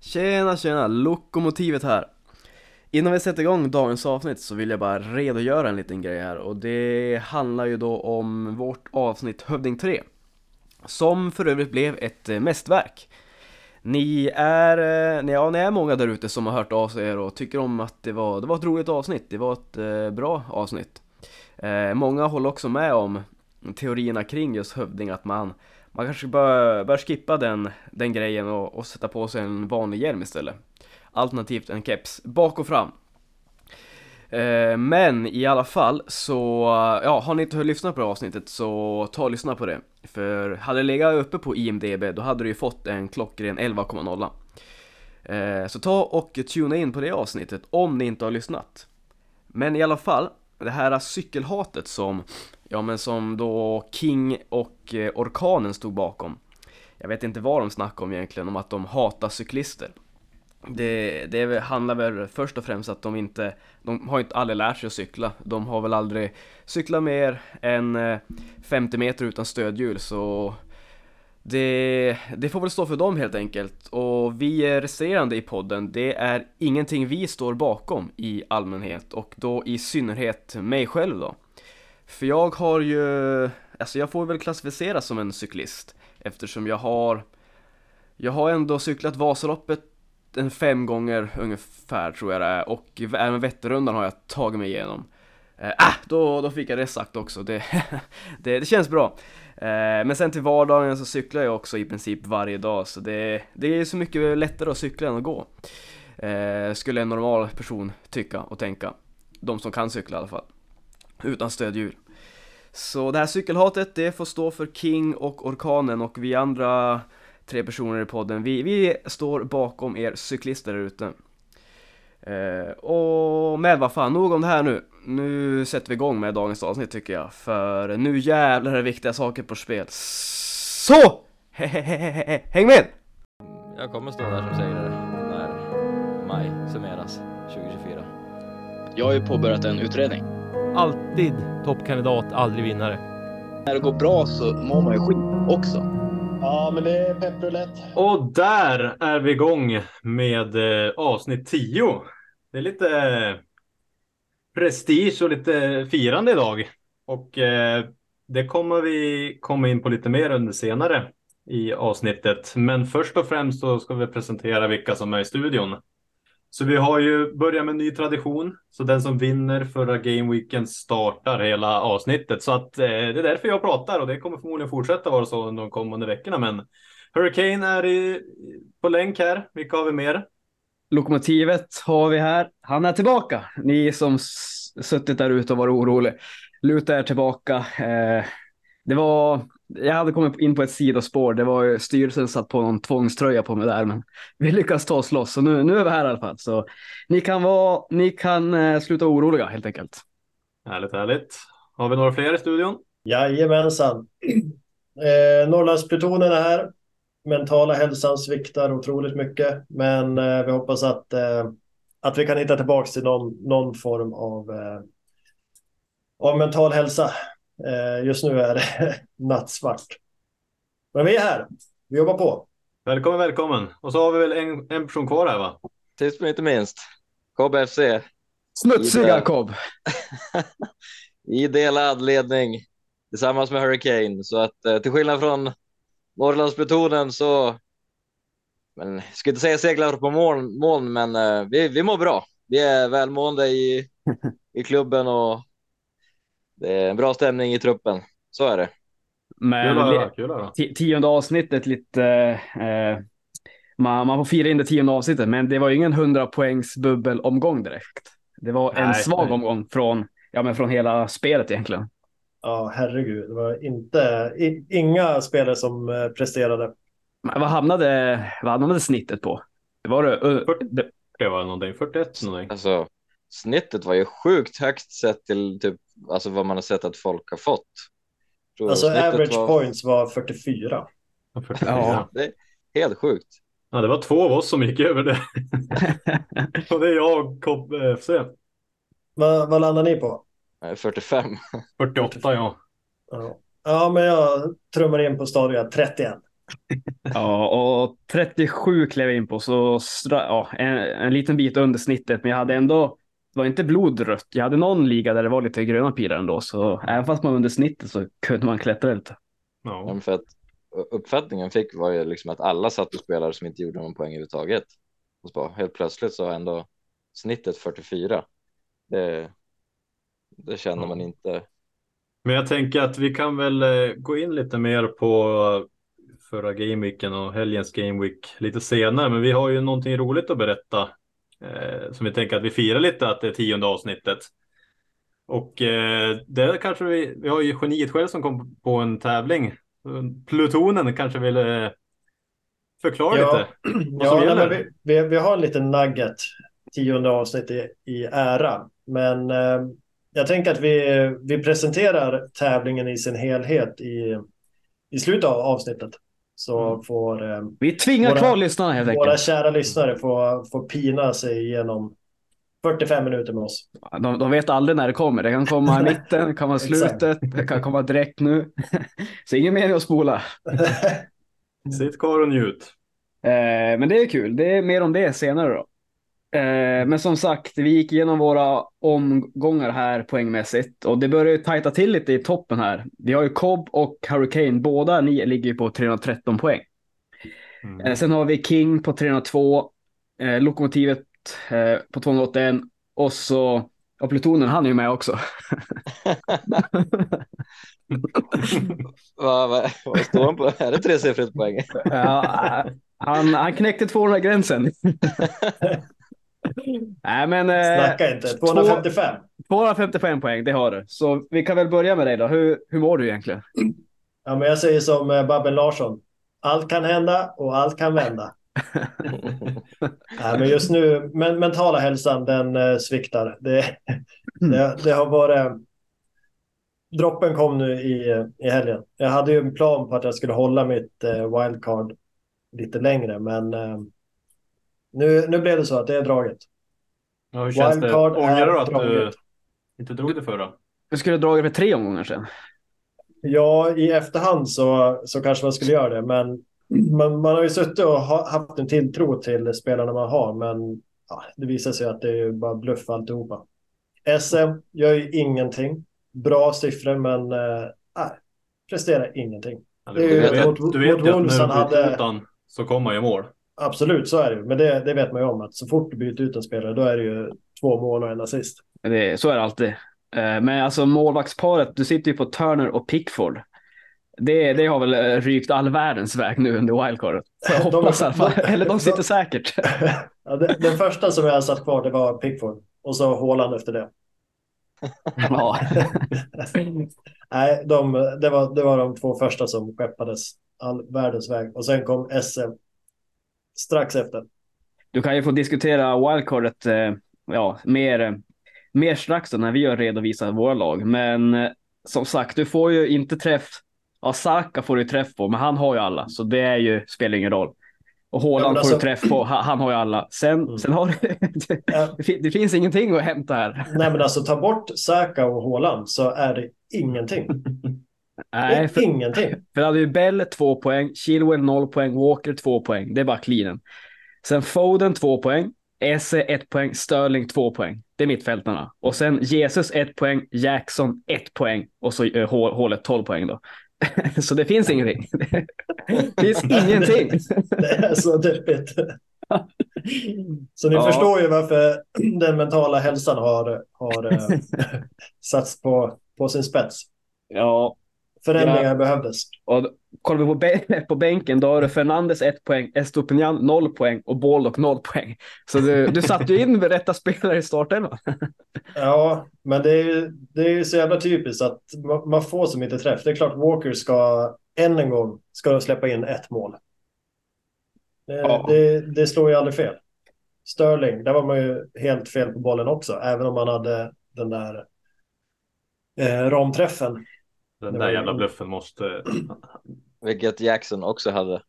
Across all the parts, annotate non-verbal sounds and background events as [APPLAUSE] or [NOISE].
Tjena tjena, Lokomotivet här. Innan vi sätter igång dagens avsnitt så vill jag bara redogöra en liten grej här och det handlar ju då om vårt avsnitt Hövding 3. Som för övrigt blev ett eh, mästerverk. Ni är, eh, ja, ni är många där ute som har hört av sig och tycker om att det var, det var ett roligt avsnitt, det var ett eh, bra avsnitt. Många håller också med om teorierna kring just Hövding, att man, man kanske bör, bör skippa den, den grejen och, och sätta på sig en vanlig hjälm istället. Alternativt en keps, bak och fram. Eh, men i alla fall så, ja, har ni inte lyssnat på det avsnittet så ta och lyssna på det. För hade det legat uppe på IMDB då hade du ju fått en klockren 11,0. Eh, så ta och tuna in på det avsnittet om ni inte har lyssnat. Men i alla fall, det här cykelhatet som, ja men som då King och eh, Orkanen stod bakom. Jag vet inte vad de snackade om egentligen, om att de hatar cyklister. Det, det handlar väl först och främst att de inte, de har inte aldrig lärt sig att cykla. De har väl aldrig cyklat mer än eh, 50 meter utan stödhjul så det, det får väl stå för dem helt enkelt. Och vi resterande i podden, det är ingenting vi står bakom i allmänhet och då i synnerhet mig själv då. För jag har ju, alltså jag får väl klassificeras som en cyklist eftersom jag har jag har ändå cyklat Vasaloppet en fem gånger ungefär tror jag det är och även Vätternrundan har jag tagit mig igenom. Eh, ah, då, då fick jag det sagt också, det, [LAUGHS] det, det känns bra. Eh, men sen till vardagen så cyklar jag också i princip varje dag så det, det är så mycket lättare att cykla än att gå. Eh, skulle en normal person tycka och tänka. De som kan cykla i alla fall. Utan stödhjul. Så det här cykelhatet det får stå för King och Orkanen och vi andra tre personer i podden, vi, vi står bakom er cyklister där ute. Eh, och men vad fan, nog om det här nu. Nu sätter vi igång med dagens avsnitt tycker jag, för nu jävlar är det viktiga saker på spel. Så! Hehehehe, [LAUGHS] Häng med! Jag kommer stå där som segrare när maj summeras 2024. Jag har ju påbörjat en utredning. Alltid toppkandidat, aldrig vinnare. När det går bra så mår man ju skit också. Ja, men det är pepprulett. Och där är vi igång med eh, avsnitt 10. Det är lite eh, prestige och lite firande idag. Och eh, det kommer vi komma in på lite mer under senare i avsnittet. Men först och främst så ska vi presentera vilka som är i studion. Så vi har ju börjat med en ny tradition. Så den som vinner förra gameweeken startar hela avsnittet. Så att eh, det är därför jag pratar och det kommer förmodligen fortsätta vara så under de kommande veckorna. Men Hurricane är i, på länk här. Vilka har vi mer? Lokomotivet har vi här. Han är tillbaka. Ni som suttit där ute och varit orolig. Luta er tillbaka. Eh, det var, jag hade kommit in på ett sidospår. Det var ju styrelsen satt på någon tvångströja på mig där, men [LAUGHS] vi lyckas ta oss loss. Så nu, nu är vi här i alla fall. Så ni kan, vara, ni kan eh, sluta oroliga helt enkelt. Härligt, härligt. Har vi några fler i studion? Jajamensan. [CLEARS THROAT] Eh, Norrlandsplutonen är här. Mentala hälsan sviktar otroligt mycket, men eh, vi hoppas att, eh, att vi kan hitta tillbaka till någon, någon form av, eh, av mental hälsa. Eh, just nu är det [LAUGHS] nattsvart. Men vi är här. Vi jobbar på. Välkommen, välkommen. Och så har vi väl en, en person kvar här va? Sist men inte minst, KBFC Smutsig Ida. Jakob! [LAUGHS] i delad ledning tillsammans med Hurricane. Så att eh, till skillnad från Norrlandsplutonen så, men, jag ska inte säga seglar på moln, moln men eh, vi, vi mår bra. Vi är välmående i, [LAUGHS] i klubben och det är en bra stämning i truppen. Så är det. Men Kul att höra. Kul att höra. ti- tionde avsnittet lite... Eh, man, man får fira in det tionde avsnittet, men det var ju ingen 100 poängs bubbelomgång direkt. Det var en Nej, svag nej. omgång från, ja, men från hela spelet egentligen. Ja, herregud. Det var inte, i, inga spelare som eh, presterade. Men vad hamnade, vad hamnade snittet på? Det var det, uh, det, Det var någonting, 41 någonting. Alltså, snittet var ju sjukt högt sett till typ, alltså vad man har sett att folk har fått. Tror Alltså average var points var 44. 44. Ja. Det är helt sjukt. Ja, det var två av oss som gick över det. [LAUGHS] och det är jag och KBFC. Vad, vad landar ni på? Eh, 45. 48 ja. Ja. ja, men jag trummar in på stadiga 31. [LAUGHS] Ja, och 37 klev jag in på, så stra- ja, en, en liten bit under snittet, men jag hade ändå, det var inte blodrött. Jag hade någon liga där det var lite gröna pilar ändå, så även fast man var under snittet så kunde man klättra lite. Ja, Ja. för att uppfattningen fick var ju liksom att alla satt och spelare som inte gjorde någon poäng överhuvudtaget. Och så bara, helt plötsligt så var ändå snittet 44. Det, det kände Ja. man inte. Men jag tänker att vi kan väl eh, gå in lite mer på förra gameweeken och helgens gameweek lite senare. Men vi har ju någonting roligt att berätta eh, som vi tänker att vi firar lite att det är tionde avsnittet. Och eh, det kanske vi, vi har ju geniet själv som kom på en tävling. Plutonen kanske vill eh, förklara Ja. lite. [CLEARS THROAT] Vad Ja, som nej, gäller? men vi, vi, vi har en liten nugget, tionde avsnitt i, i ära. Men eh, jag tänker att vi, vi presenterar tävlingen i sin helhet i, i slutet av avsnittet. Så Mm. får eh, Vi tvingar Våra- kvar lyssnarna helt våra enkelt. kära lyssnare få, få pina sig igenom 45 minuter med oss. De, de vet aldrig när det kommer. Det kan komma i mitten, det kan vara [LAUGHS] slutet, det kan komma direkt nu. [LAUGHS] Så ingen mening att spola. [LAUGHS] Sitt kvar och njut. Eh, men det är kul. Det är mer om det senare då. Eh, men som sagt, vi gick igenom våra omgångar här poängmässigt och det börjar ju tajta till lite i toppen här. Vi har ju Cobb och Hurricane. Båda ni ligger ju på 313 poäng. Mm. Eh, sen har vi King på 302, eh, Lokomotivet eh, på 281 och så och Plutonen, han är ju med också. [LAUGHS] Vad, vad, vad står han på? Är det tresiffrigt poäng? Ja, han, han knäckte 200-gränsen. [LAUGHS] Nej, men eh, Snacka inte. 255. 255 poäng, det har du. Så vi kan väl börja med dig då. Hur, hur mår du egentligen? Ja, men jag säger som eh, Babben Larsson. Allt kan hända och allt kan vända. [LAUGHS] Nej, men just nu, men, mentala hälsan den eh, sviktar. Det, det, det har varit... Droppen kom nu i, i helgen. Jag hade ju en plan på att jag skulle hålla mitt eh, wildcard lite längre, men eh, nu, nu blev det så att det är draget. Ja, hur känns det? Wildcard Ångrar är du att du draget. inte drog det förra? Du skulle dra för tre omgångar sedan. Ja, i efterhand så, så kanske man skulle göra det, men man, man har ju suttit och ha, haft en tilltro till spelarna man har, men ja, det visar sig att det är ju bara bluff alltihopa. SM gör ju ingenting. Bra siffror, men nej, presterar ingenting. Det du ju vet, mot- du vet mot ju att när du ut han så kommer han ju mål. Absolut, så är det. Men det, det vet man ju om att så fort du byter ut en spelare, då är det ju två mål och en assist. Det, så är det alltid. Eh, Men alltså målvaktsparet, du sitter ju på Turner och Pickford. Det, det har väl eh, rykt all världens väg nu under wildcardet. [LAUGHS] Jag De- hoppas fall. de- Eller de sitter de- säkert. [LAUGHS] Ja, det, den första som jag satt kvar, det var Pickford. Och så Haaland efter det. [LAUGHS] Ja. Nej, de, det, var, det var de två första som skeppades all världens väg. Och sen kom SM strax efter. Du kan ju få diskutera wildcardet eh, ja, mer, mer strax då när vi har redovisat våra lag. Men eh, som sagt, du får ju inte träff. Ja, Saka får du träff på, men han har ju alla, så det är ju, spelar ingen roll. Och Ja, Haaland men får du alltså- träff på, han, han har ju alla. Sen, Mm. sen har du, [LAUGHS] Ja. det, fin- det finns ingenting att hämta här. Nej, men alltså ta bort Saka och Haaland så är det ingenting. [LAUGHS] Nej, för, Ingenting. för hade ju Bell två poäng, Chilwell noll poäng, Walker två poäng. Det är bara cleanen. Sen Foden två poäng, Esse ett poäng, Sterling två poäng. Det är mittfältarna. Och sen Jesus ett poäng, Jackson ett poäng och så uh, hålet 12 poäng då. [LAUGHS] så det finns ingenting. det [LAUGHS] finns [LAUGHS] ingenting. Det är så deppigt. Så ni Ja. förstår ju varför den mentala hälsan har, har eh, satts på, på sin spets. ja, Förändringar Ja. behövdes. och kollar vi på, [LAUGHS] på bänken då har du Fernandes ett poäng, Estopinian noll poäng och Baldock noll poäng. Så du, du satte ju in med rätta spelare i startelvan. [LAUGHS] Ja, men det är ju det är ju så jävla typiskt att man, man får så mycket träff. Det är klart Walker ska än en gång ska de släppa in ett mål. Det, Ja. det, det slår ju aldrig fel. Sterling, där var man ju helt fel på bollen också, även om man hade den där eh, ramträffen. Den Det där jävla bluffen måste... [CLEARS THROAT] Vilket Jackson också hade.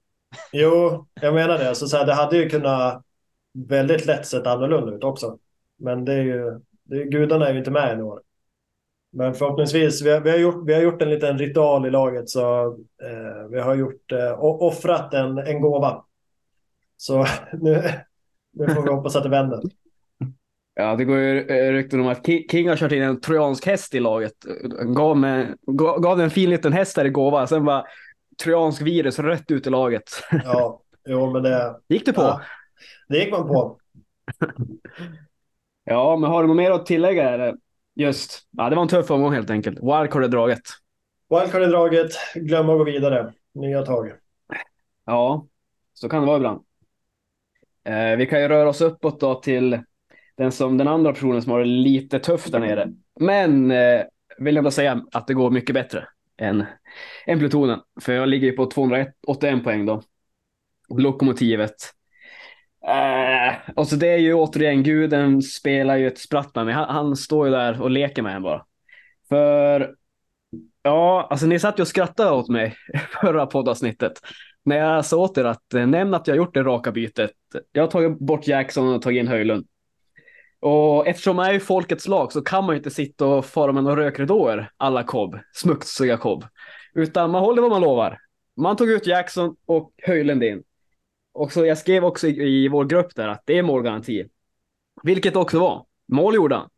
Jo, jag menar det. Så, så här, det hade ju kunnat väldigt lätt sett annorlunda ut också. Men det är ju, det är, gudarna är ju inte med än i år. Men förhoppningsvis, vi har, vi har, gjort, vi har gjort en liten ritual i laget så eh, vi har gjort, eh, offrat en, en gåva. Så [LAUGHS] nu, nu får vi hoppas att det vänder. Ja, det går ju eh, rykten om att Ki- King har kört in en trojansk häst i laget. Gav, med, gav, gav en fin liten häst där i gåva, sen var trojansk virus rätt ut i laget. Ja, jo men det, Gick du på? ja, det gick man på. [LAUGHS] Ja, men har du något mer att tillägga? Eller? Just, ja, det var en tuff omgång helt enkelt. Wildcard är draget. Wildcard är draget, glöm att gå vidare. Nya tag. Ja, så kan det vara ibland. Eh, vi kan ju röra oss uppåt då till den, som, den andra personen som har det lite tufft där nere. Men eh, vill ändå säga att det går mycket bättre än, än plutonen. För jag ligger ju på 281 poäng då. Lokomotivet. Eh, och så det är ju återigen, guden spelar ju ett spratt med mig. Han, han står ju där och leker med en bara. För Ja, alltså ni satt ju och skrattade åt mig [LAUGHS] förra poddavsnittet. När jag sa åt er att eh, nämn att jag gjort det raka bytet. Jag har tagit bort Jackson och tagit in Höjlund. Och eftersom man är i folkets lag så kan man ju inte sitta och fara med några rökridåer alla kobb, smutsiga kobb. Utan man håller vad man lovar. Man tog ut Jackson och Höjlund in. Och så jag skrev också i, i vår grupp där att det är målgaranti. Vilket också var. Mål gjorde han.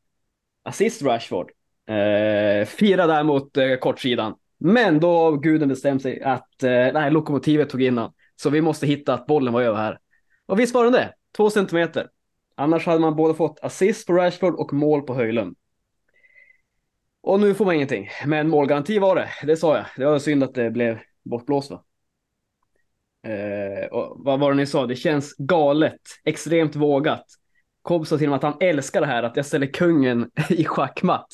Assist Rashford. Eh, fyra där mot eh, kortsidan. Men då har guden bestämt sig att eh, nej, lokomotivet tog in han. Så vi måste hitta att bollen var över här. Och visst var den det? Två centimeter. Annars hade man både fått assist på Rashford och mål på Höjlund. Och nu får man ingenting. Men målgaranti var det, det sa jag. Det var synd att det blev bortblåst va? Eh, och vad var det ni sa? Det känns galet, extremt vågat. Cobb sa till och med att han älskar det här att jag ställer kungen [LAUGHS] i schackmatt.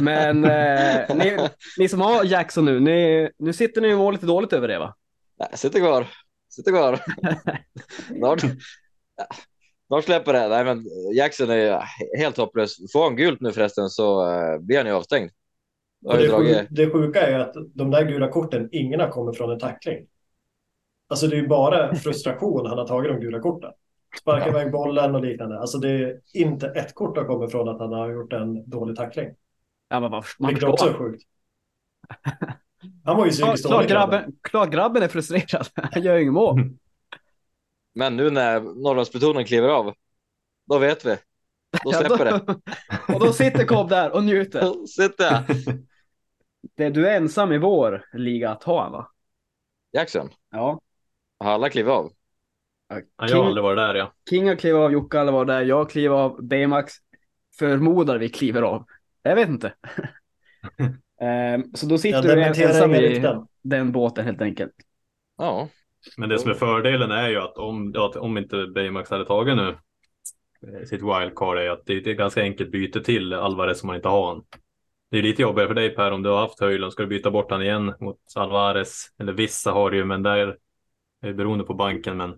Men eh, [LAUGHS] ni, ni som har Jackson nu, ni, nu sitter ni och mår lite dåligt över det va? Nej, sitter kvar. Sitter kvar. [LAUGHS] Snart, snart släpper det. Nej, men Jackson är helt hopplös. Får han gult nu förresten så uh, blir han ju avstängd. Och det, sjuk, det sjuka är att de där gula korten, ingen har kommit från en tackling. Alltså det är ju bara [LAUGHS] frustration han har tagit de gula korten. Sparkat iväg bollen och liknande. Alltså det är inte ett kort har kommit från att han har gjort en dålig tackling. Ja, men vad, man Vilket också är sjukt. [LAUGHS] Han var ju Klart, psykiskt klart, dålig. grabben. grabben, klart grabben är frustrerad. [LAUGHS] Han gör ju inget mål. Men nu när Norrlandsplutonen kliver av, då vet vi. Då släpper det. [LAUGHS] Och då sitter Cobb där och njuter. Då sitter jag. [LAUGHS] Det, du är ensam i vår liga att ha han va? Jackson, Ja. har alla klivit av? Ja, jag har aldrig varit där ja. King har klivit av, Jocke har var där, jag kliver av, Baymax förmodar vi kliver av. Jag vet inte. [LAUGHS] Ehm, så då sitter Jag du ensam i den båten helt enkelt. Ja, Men det som är fördelen är ju att om, att om inte Baymax hade tagit nu eh, sitt wildcard är att det är ett ganska enkelt byte till Alvarez som man inte har han. Det är lite jobbigare för dig Per om du har haft Höjlund. Ska du byta bort han igen mot Alvarez? Eller vissa har det ju, men där är det beroende på banken. Men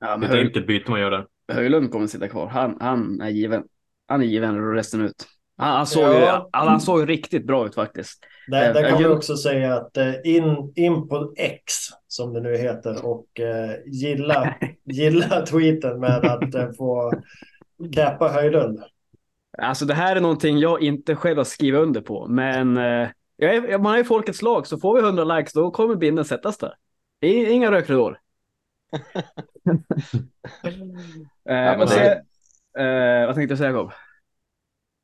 Ja, det men är ett Höj, enkelt byte man gör där. Höjlund kommer sitta kvar. Han, han är given. Han är given resten ut. Han, han, såg Ja. ju, han, han såg ju riktigt bra ut faktiskt. Där, där Eh, kan vi jag- också säga att eh, in, in på X, som det nu heter, och eh, gilla, [LAUGHS] gilla tweeten med att få cappa Höjlund. Alltså det här är någonting jag inte själv har skrivit under på, men eh, jag är, man är i folkets lag så får vi 100 likes då kommer bilden sättas där. Inga rökridåer. [LAUGHS] eh, och det- eh, vad tänkte jag säga Jakob?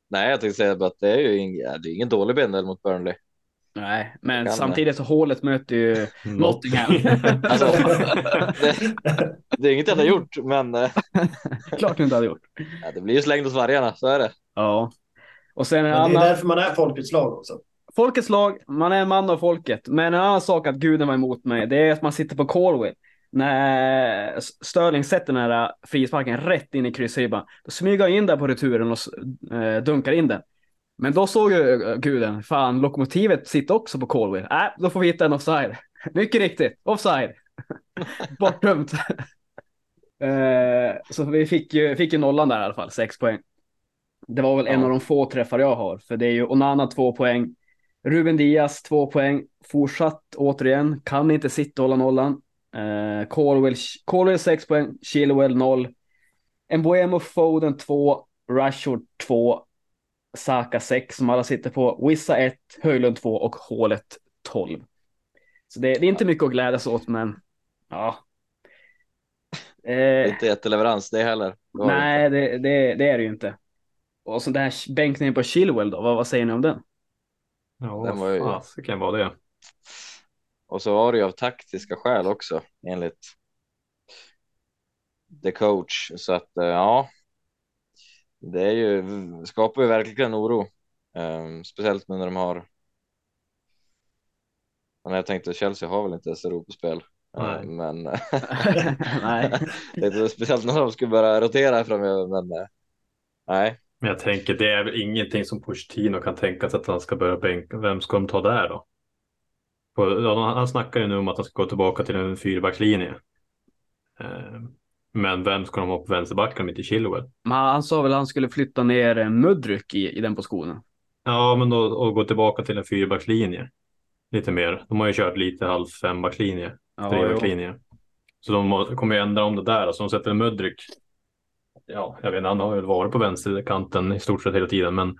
Nej, jag tänkte säga att det är ju ing, det är ingen dålig bindel mot Burnley. Nej, men Kan samtidigt så hålet möter ju Nottingham. [LAUGHS] Alltså, det, det är inget jag har gjort, men eh, [LAUGHS] Klart du inte hade gjort. ja, det blir ju slängd hos vargarna, så är det. Ja. Och sen en Men det är annan, därför man är folkets lag också. folkets lag, man är en man av folket. Men en annan sak att guden var emot mig, det är att man sitter på Colwell. När Sterling sätter den här frisparken rätt in i kryssribban, då smyger jag in där på returen och eh, dunkar in den. Men då såg ju eh, guden, fan lokomotivet sitter också på Colwell. Äh, då får vi hitta en offside. [LAUGHS] Mycket riktigt, offside. [LAUGHS] Bortdömt. [LAUGHS] eh, så vi fick ju, fick ju nollan där i alla fall, sex poäng. Det var väl en Ja. av de få träffar jag har, för det är ju Onana två poäng. Ruben Diaz två poäng. Fortsatt återigen, kan inte sitta och hålla nollan. Colwell, Colwell sex poäng, Chilwell noll. Mbuemo Foden två, Rashford två. Saka 6 som alla sitter på, Wissa 1, Höjlund 2 och Hålet 12. Så det, det är inte mycket att glädjas åt, men ja. Eh, Inte jätteleverans det heller. Det nej, det, det, det är det ju inte. Och så den här bänkningen på Chilwell då, vad, vad säger ni om den? Ja, Den var ju- fasiken var det. Och så var det ju av taktiska skäl också enligt the coach. Så att eh, ja, det är ju, skapar ju verkligen oro. Ehm, speciellt nu när de har. Men jag tänkte Chelsea har väl inte ens Europaspel. Nej. Ehm, men [LAUGHS] Nej. [LAUGHS] det är speciellt när de ska börja rotera framöver. Men eh, nej, Men jag tänker det är väl ingenting som Pochettino kan tänka sig att han ska börja bänka. Vem ska de ta där då? På, ja, han snackar ju nu om att han ska gå tillbaka till en fyrbackslinje. Eh, Men vem ska de ha på vänsterbacken om inte Chilwell? Men han sa väl att han skulle flytta ner eh, Mudryk i, i den positionen. Ja, men då och gå tillbaka till en fyrbackslinje. Lite mer. De har ju kört lite halv fembackslinje, Ja, trebackslinje. Så de må- kommer ju ändra om det där. Så de sätter en Mudryk. Ja, jag vet inte, han har väl varit på vänsterkanten i stort sett hela tiden, men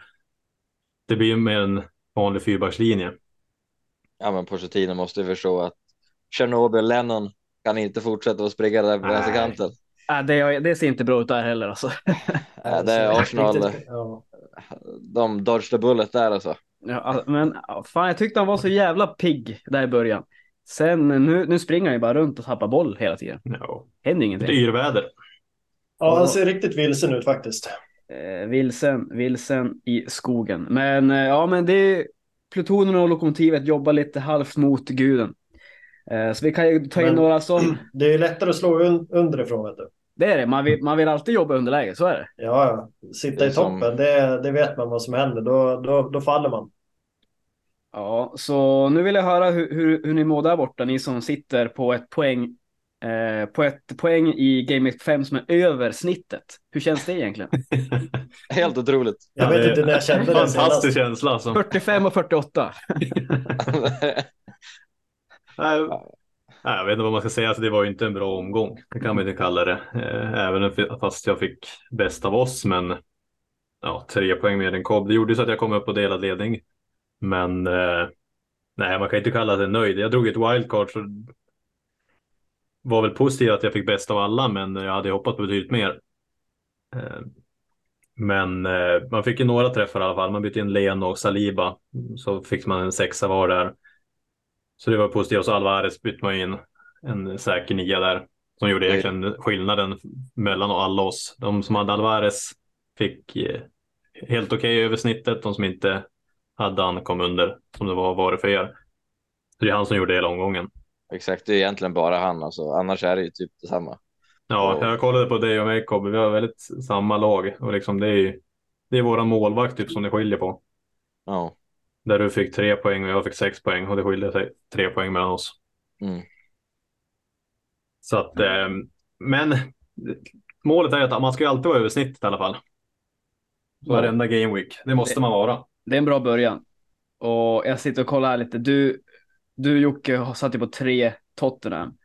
det blir ju mer en vanlig fyrbackslinje. Ja, men Pochettino måste ju förstå att Tjernobyl, Lennon kan inte fortsätta att springa där på vänsterkanten. Det, det ser inte bra ut där heller alltså. Ja, det är Arsenal. Ja. De dodged the bullet där alltså. Ja, men fan, jag tyckte han var så jävla pigg där i början. Sen nu, nu springer han ju bara runt och tappar boll hela tiden. Ja. Händer ingenting. Dyrväder. ja, han ser riktigt vilsen ut faktiskt. Eh, vilsen, vilsen i skogen. Men eh, ja, men det plutonen och lokomotivet jobbar lite halvt mot guden. Eh, så vi kan ju ta in Men- några som, [CLEARS THROAT] Det är ju lättare att slå un underifrån vet du. det är det, man vill, man vill alltid jobba underläge, så är det. Ja, ja. Sitta i toppen, som- det, det vet man vad som händer. Då, då, då faller man. Ja, så nu vill jag höra hur, hur, hur ni mår där borta, ni som sitter på ett poäng eh, på ett poäng i Game Week 5 som är över snittet. Hur känns det egentligen? [LAUGHS] Helt otroligt. Jag Ja, vet inte när jag kände det. Fantastisk känsla alltså. 45 och 48. [LAUGHS] Nej, nej, jag vet inte vad man ska säga, alltså, det var ju inte en bra omgång. Det kan man inte kalla det. Eh, Även fast jag fick bäst av oss, men ja, tre poäng mer än Cobb. Det gjorde så att jag kom upp på delad ledning. Men eh, nej, man kan inte kalla det nöjd. Jag drog ett wildcard så var väl positivt att jag fick bäst av alla, men jag hade hoppats på betydligt mer. Eh, Men eh, man fick ju några träffar i alla fall. Man bytte in Len och Saliba, så fick man en sexa var där. Så det var positivt. Och så Alvarez bytte man in en säker nia där. Som gjorde egentligen skillnaden mellan alla oss. De som hade Alvarez fick eh, helt okej över snittet. De som inte hade han kom under, som det var, var det för er. Så det är han som gjorde hela omgången. Exakt, det är egentligen bara han alltså. Annars är det ju typ detsamma. Ja, Ja. jag kollade på dig och mig Kobbe. Vi har väldigt samma lag. Och liksom det är ju det är våran målvakt typ som det skiljer på. Ja, Där du fick tre poäng och jag fick sex poäng och det skiljer sig tre poäng mellan oss. mm. Så att, eh, men målet är att man ska ju alltid vara över snittet i alla fall. Varenda game week. Det måste man vara. Det är en bra början. Och jag sitter och kollar här lite. Du, du Jocke satt ju på tre Tottenham.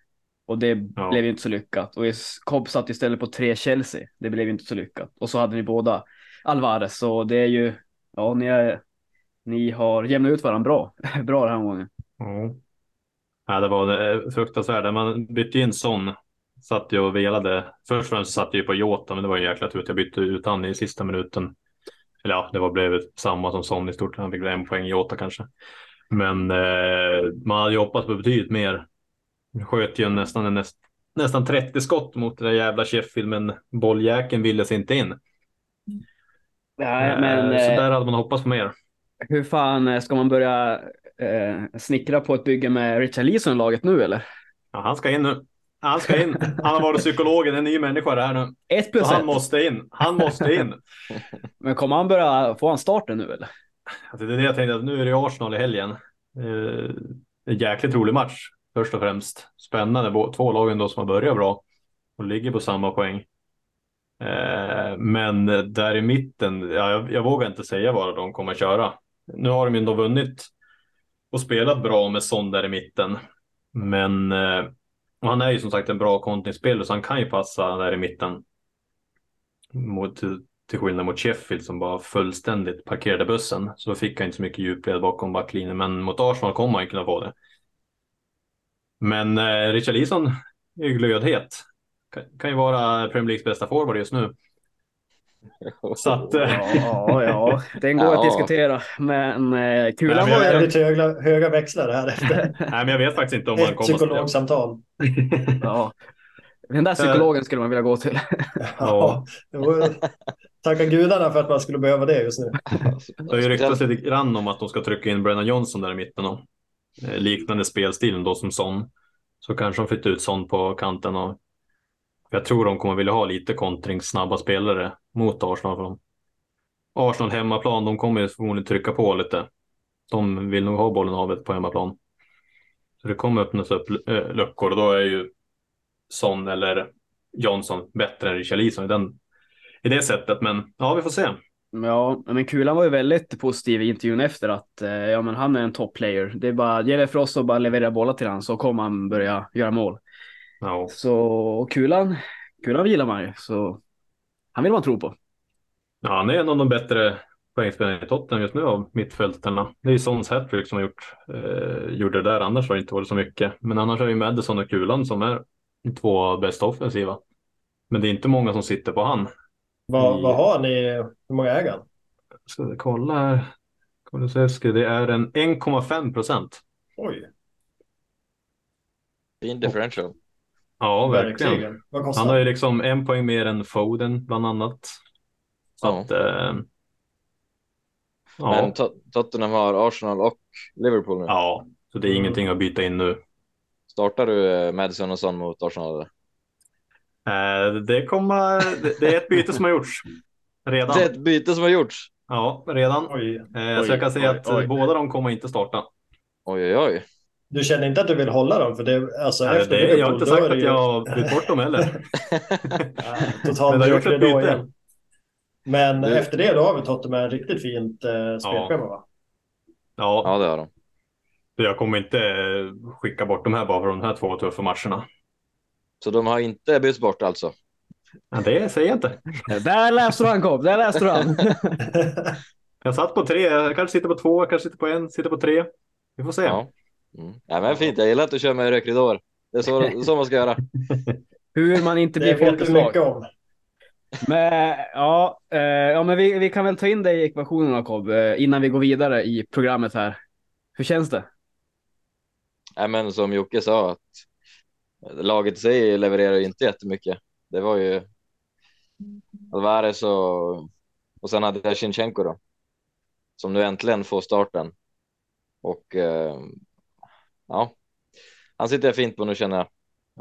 Och det Ja. blev ju inte så lyckat. Och Cobb satt istället på tre Chelsea. Det blev ju inte så lyckat. Och så hade ni båda Alvarez. Så det är ju, ja ni, är, ni har jämnat ut varandra bra. [LAUGHS] bra den här gången. Ja. Ja, det var eh, fruktansvärt. Man bytte in Son. Satt ju och velade. Först och främst satt jag ju på Jota, men det var en jäkla tur att jag bytte ut han i sista minuten. Eller ja, det var blev samma som Son i stort. Han fick en poäng Jota kanske. Men eh, man hade ju hoppats på betydligt mer. Sköt ju nästan, näst, nästan 30 skott mot det där jävla Sheffield, men bolljäkeln ville sig inte in. Nej, men Eh, så eh, där hade man hoppats på mer. hur fan eh, ska man börja eh, snickra på ett bygge med Richard Leeson i laget nu eller? Ja, han ska in nu. Han ska in. Han har varit psykologen, en ny människa det här nu. Ett Så plus han ett. måste in. Han måste in. [LAUGHS] Men kommer han börja få en starten nu eller? Alltså, det är det jag tänkte, att nu är det Arsenal i helgen. Eh, en jäkligt rolig match, först och främst. Spännande, två lagen då som har börjat bra och ligger på samma poäng. Eh, men där i mitten, ja, jag, jag vågar inte säga vad de kommer köra. Nu har de ju ändå vunnit och spelat bra med Son där i mitten. Men eh, han är ju som sagt en bra kontringsspelare så han kan ju passa där i mitten. Mot till skillnad mot Sheffield som bara fullständigt parkerade bussen. Så då fick han inte så mycket djupled bakom backlinjen. Men mot Arsenal kommer han kunna få det. Men eh, Richarlison är ju glödhet. Kan, kan ju vara Premier Leagues bästa forward just nu. [LAUGHS] Så att... Eh, Ja, ja, den går Ja. att [LAUGHS] diskutera. Men eh, kulan var. Väldigt höga, höga växlar här efter [LAUGHS] nej, men jag vet faktiskt inte om ett kommer psykologsamtal. Ja. Den där psykologen skulle man vilja gå till. Ja. det var- Tacka gudarna för att man skulle behöva det just nu. Det har ju ryktats lite grann om att de ska trycka in Brennan Johnson där i mitten. Och, eh, liknande spelstilen då som Son. Så kanske de flyttar ut Son på kanten. Och, jag tror de kommer vilja ha lite kontringssnabba spelare mot Arsenal. För dem. Arsenal hemmaplan, de kommer ju förmodligen trycka på lite. De vill nog ha bollen havet på hemmaplan. Så det kommer öppnas upp eh, luckor och då är ju Son eller Johnson bättre än Richarlison i, den, i det sättet. Men ja, vi får se. Ja, men Kulan var ju väldigt positiv i intervjun efter att eh, ja, men han är en top player. Det är bara, det gäller för oss att bara leverera bollar till honom så kommer han börja göra mål. Ja. Så och Kulan, Kulan gillar man ju, så han vill man tro på. Ja, han är en av de bättre poängspelarna i Tottenham just nu av mittfältarna. Det är ju Sons hattrick som har gjort, eh, gjorde det där, annars har det inte varit så mycket. Men annars är ju Madison och Kulan som är två bästa offensiva. Men det är inte många som sitter på han. Vad, I- vad har ni? Hur många äger han? Ska vi kolla här. Kulusevski, det är en 1,5 procent. Oj, Fin differential. Ja, verkligen. verkligen. Han har ju liksom en poäng mer än Foden bland annat. Så Ja. att, eh, ja, Men Tot- Tottenham har Arsenal och Liverpool nu. ja, så det är ingenting att byta in nu. Startar du eh, Madison och Son mot Arsenal? Eller? Eh, det, kommer, det- är ett byte som har gjorts. Redan. Det är ett byte som har gjorts. Ja, redan. Oj. Eh, Oj, så jag kan säga oj, att oj. båda de kommer inte starta. Oj, oj, oj. Du känner inte att du vill hålla dem? För det, alltså, Nej, efter det, jag har Liverpool, inte då sagt att ju- jag har bytt bort dem heller. [LAUGHS] Ja, Total Men det byte. igen. Men Du- efter det då har vi Tottenham ett riktigt fint eh, spelschema va? Ja, Ja, det har de. jag kommer inte eh, skicka bort de här bara för de här två tuffa matcherna. Så de har inte bytts bort alltså? Ja, det säger jag inte. Där läste du han Cobb, där läste du han. [LAUGHS] Jag satt på tre, jag kanske sitter på två, jag kanske sitter på en, sitter på tre. Vi får se. Ja. Mm. ja men fint, jag gillar att du kör med rökridåer. Det är så, det är så man ska göra. [LAUGHS] Hur man inte blir vet du folkets lag. mycket om. Men ja, eh, ja men vi, vi kan väl ta in dig i ekvationen Jakob, eh, innan vi går vidare i programmet här. Hur känns det? Ja, men som Jocke sa, att laget i sig levererar ju inte jättemycket. Det var ju Alvarez och, och sen hade jag Shinchenko då. Som nu äntligen får starten. Och eh, ja, han sitter jag fint på nu känner jag.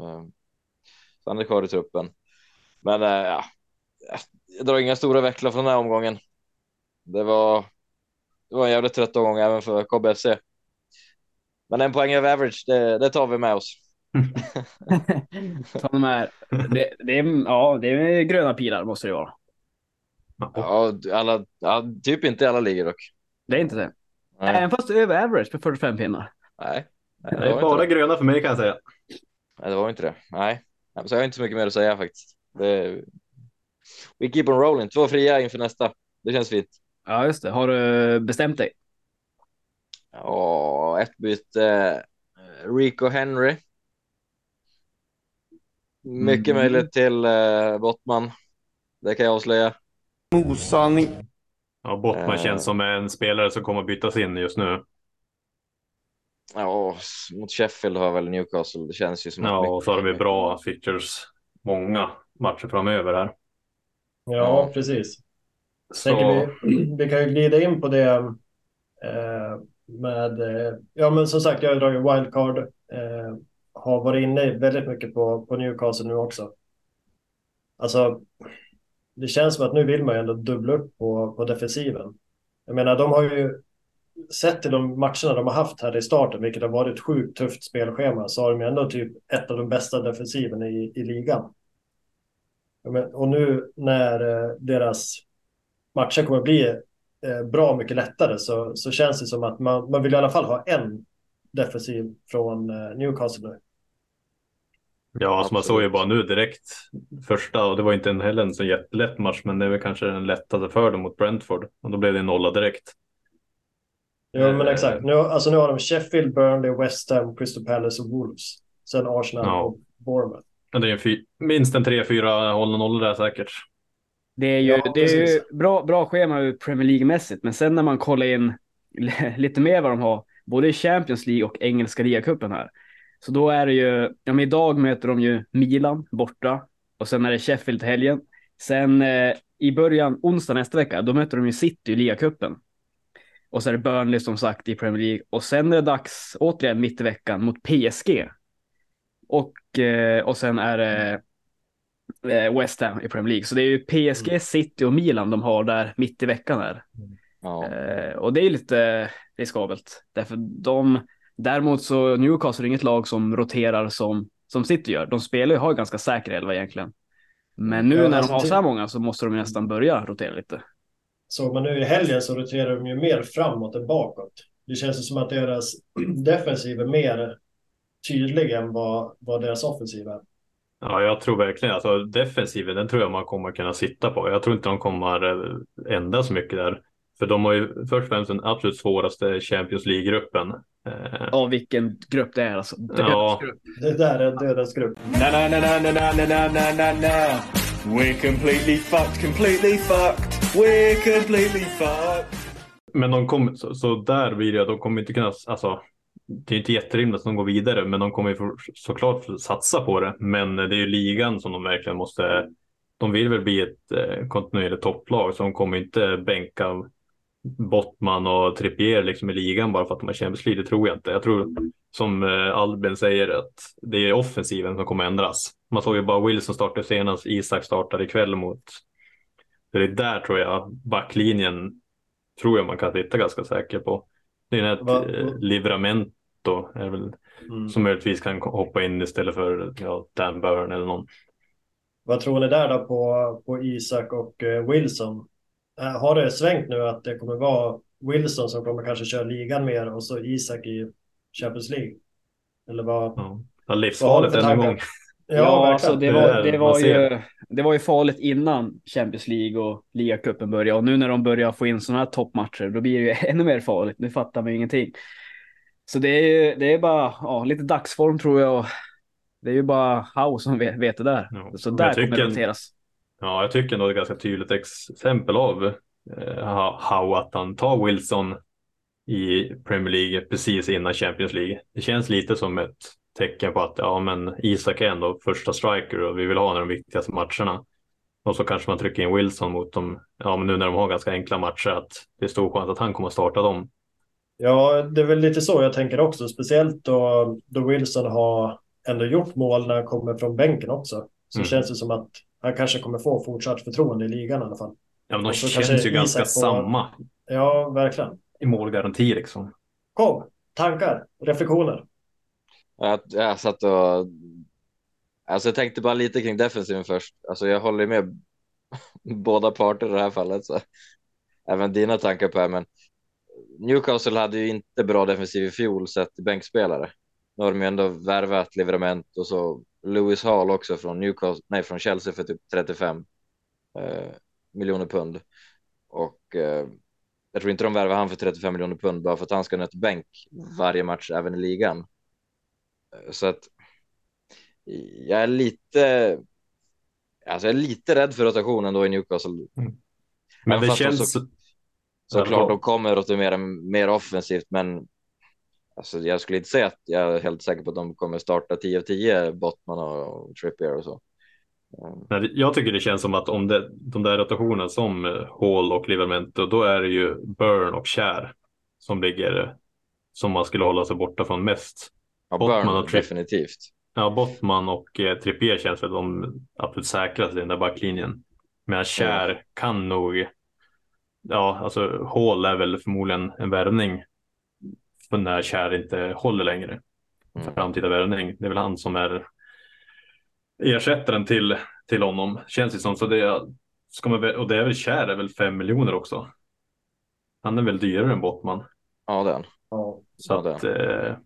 Eh, så han är kvar i truppen. Men eh, ja, jag drar inga stora vecklar från den här omgången. Det var, det var en jävligt trött omgång även för KBFC. Men en poäng över average, det, det tar vi med oss. [LAUGHS] Ta de här. Det, det, är, ja, det är gröna pilar måste det vara. Ja, alla, ja, typ inte alla ligor dock. Det är inte det. Nej, Även fast över average på 45 pinnar. nej, nej, Det är bara det. gröna för mig kan jag säga. nej, det var inte det. Nej, Nej, så jag har inte så mycket mer att säga faktiskt. Det, we keep on rolling. Två fria inför nästa. Det känns fint. Ja, just det. Har du bestämt dig? Ja, ett byte. eh, Rico Henry. Mycket Mm. möjligt till uh, Bottman. Det kan jag avslöja. Ja, Bottman Eh. känns som en spelare som kommer bytas in just nu. Ja, mot Sheffield har väl Newcastle. Det känns ju som Ja, och så har de ju bra features. Många matcher framöver här. Ja, precis. Så, vi, [CLEARS THROAT] vi kan ju glida in på det eh, med... Eh, ja, men som sagt, jag har dragit wildcard. Eh, har varit inne väldigt mycket på, på Newcastle nu också. Alltså, det känns som att nu vill man ju ändå dubbla upp på, på defensiven. Jag menar, de har ju sett till de matcherna de har haft här i starten, vilket har varit ett sjukt tufft spelschema, så har de ju ändå typ ett av de bästa defensiven i, i ligan. Men- Och nu när eh, deras matcher kommer bli eh, bra mycket lättare så, så känns det som att man, man vill i alla fall ha en defensiv från eh, Newcastle nu. Ja, alltså man såg ju bara nu direkt första och det var inte en heller en så jättelätt match, men det är väl kanske den lättaste för dem mot Brentford och då blev det nolla direkt. Jo, men exakt. Nu, alltså, nu har de Sheffield, Burnley, West Ham, Crystal Palace och Wolves. Sen Arsenal Ja. och Bournemouth. Men det är en fy- minst en tre, fyra hållna nollor där säkert. Det är ju, Ja, det är ju bra, bra schema ur Premier League-mässigt, men sen när man kollar in [LAUGHS] lite mer vad de har, både i Champions League och engelska ligacupen här, så då är det ju, ja men idag möter de ju Milan borta och sen är det Sheffield till helgen. Sen eh, i början, onsdag nästa vecka, då möter de ju City i ligacupen. Och så är det Burnley som sagt i Premier League och sen är det dags återigen mitt i veckan mot PSG. Och, eh, och sen är det eh, West Ham i Premier League. Så det är ju PSG, City och Milan de har där mitt i veckan här. Ja. Eh, och det är lite riskabelt. Därför de, däremot så Newcastle är inget lag som roterar som, som City gör. De spelar ju, har ju ganska säker elva egentligen. Men nu Ja, när alltså de har till- så här många så måste de nästan börja rotera lite. Så men nu i helgen så roterar de ju mer framåt än bakåt. Det känns ju som att deras [CLEARS THROAT] defensiv är mer tydlig än vad, vad deras offensiv är. Ja, jag tror verkligen alltså defensiven, den tror jag man kommer kunna sitta på. Jag tror inte de kommer eh, ändra så mycket där. För de har ju först och främst den absolut svåraste Champions League-gruppen. Eh, Ja, vilken grupp det är alltså. Dödens Ja. grupp. Det där är dödens grupp. Na na na na na na na na na na. We're completely fucked, completely fucked. We're completely fucked. Men de kommer, så, så där blir det, att de kommer inte kunna, alltså det är inte jätterimligt att de går vidare, men de kommer ju såklart satsa på det. Men det är ju ligan som de verkligen måste, de vill väl bli ett eh, kontinuerligt topplag, så de kommer inte bänka Bottman och Trippier liksom i ligan bara för att de har Champions League, det tror jag inte. Jag tror som eh, Albin säger att det är offensiven som kommer ändras. Man såg ju bara Wilson starta senast, Isak startade ikväll mot det är där tror jag backlinjen tror jag man kan sitta ganska säker på. Det är ett Va- eh, Livramento är väl, Mm. som möjligtvis kan hoppa in istället för ja, Dan Burn eller någon. Vad tror ni där då på, på Isak och eh, Wilson? Eh, Har det svängt nu att det kommer vara Wilson som kommer kanske köra ligan mer och så Isak i Champions League? Eller vad? Ja. Livsfarligt du för än en gång. Ja, Ja, alltså det var, det, var ju, det var ju farligt innan Champions League och ligacupen började och nu när de börjar få in sådana här toppmatcher då blir det ju [LAUGHS] ännu mer farligt. Nu fattar man ju ingenting. Så det är ju det är bara ja, lite dagsform tror jag. och Det är ju bara Howe som vet, vet det där. Ja. Så där kommer det roteras. Ja, jag tycker ändå det är ganska tydligt exempel av eh, Howe att han tar Wilson i Premier League precis innan Champions League. Det känns lite som ett tecken på att ja, men Isak är ändå första striker och vi vill ha de viktigaste matcherna. Och så kanske man trycker in Wilson mot dem, ja men nu när de har ganska enkla matcher, att det är stor chans att han kommer att starta dem. Ja, det är väl lite så jag tänker också. Speciellt då, då Wilson har ändå gjort mål när han kommer från bänken också. Så Mm. känns det som att han kanske kommer få fortsatt förtroende i ligan i alla fall. Ja, men de känns ju ganska får- samma Ja, verkligen. i målgaranti liksom. Kom, tankar, reflektioner. Jag, jag satt och... Alltså jag tänkte bara lite kring defensiven först. Alltså jag håller med [LAUGHS] båda parter i det här fallet. Så. Även dina tankar på det. Men Newcastle hade ju inte bra defensiv i fjol sett till bänkspelare. Nu har de ju ändå värvat Livrament och så Lewis Hall också från Newcastle, nej från Chelsea för typ 35 eh, miljoner pund. Och eh, jag tror inte de värvar han för 35 miljoner pund bara för att han ska nöta bänk varje match även i ligan. Eh, Så att jag är lite, alltså jag är lite rädd för rotationen då i Newcastle. Men Även det känns... så- Såklart de kommer rotera mer offensivt, men alltså jag skulle inte säga att jag är helt säker på att de kommer starta 10 av 10 Bottman och Trippier och så. Mm. Nej, Jag tycker det känns som att om det, de där rotationerna som eh, Hall och Livermento, då är det ju Burn och Kär som ligger eh, som man skulle hålla sig borta från mest. Ja, Bottman Burn och Tripp. definitivt. Ja, Bottman och eh, Trippier känns väl de absolut säkraste i den där backlinjen. Men Kär kan nog, ja, alltså Hall är väl förmodligen en värvning för när Kär inte håller längre. Mm. Framtida värvning. Det är väl han som är ersättaren till, till honom, känns det som. Så det, ska man, och det är väl Kär är väl fem miljoner också. Han är väl dyrare än Bottman. Ja, den. Ja. Så Ja, det. att, eh,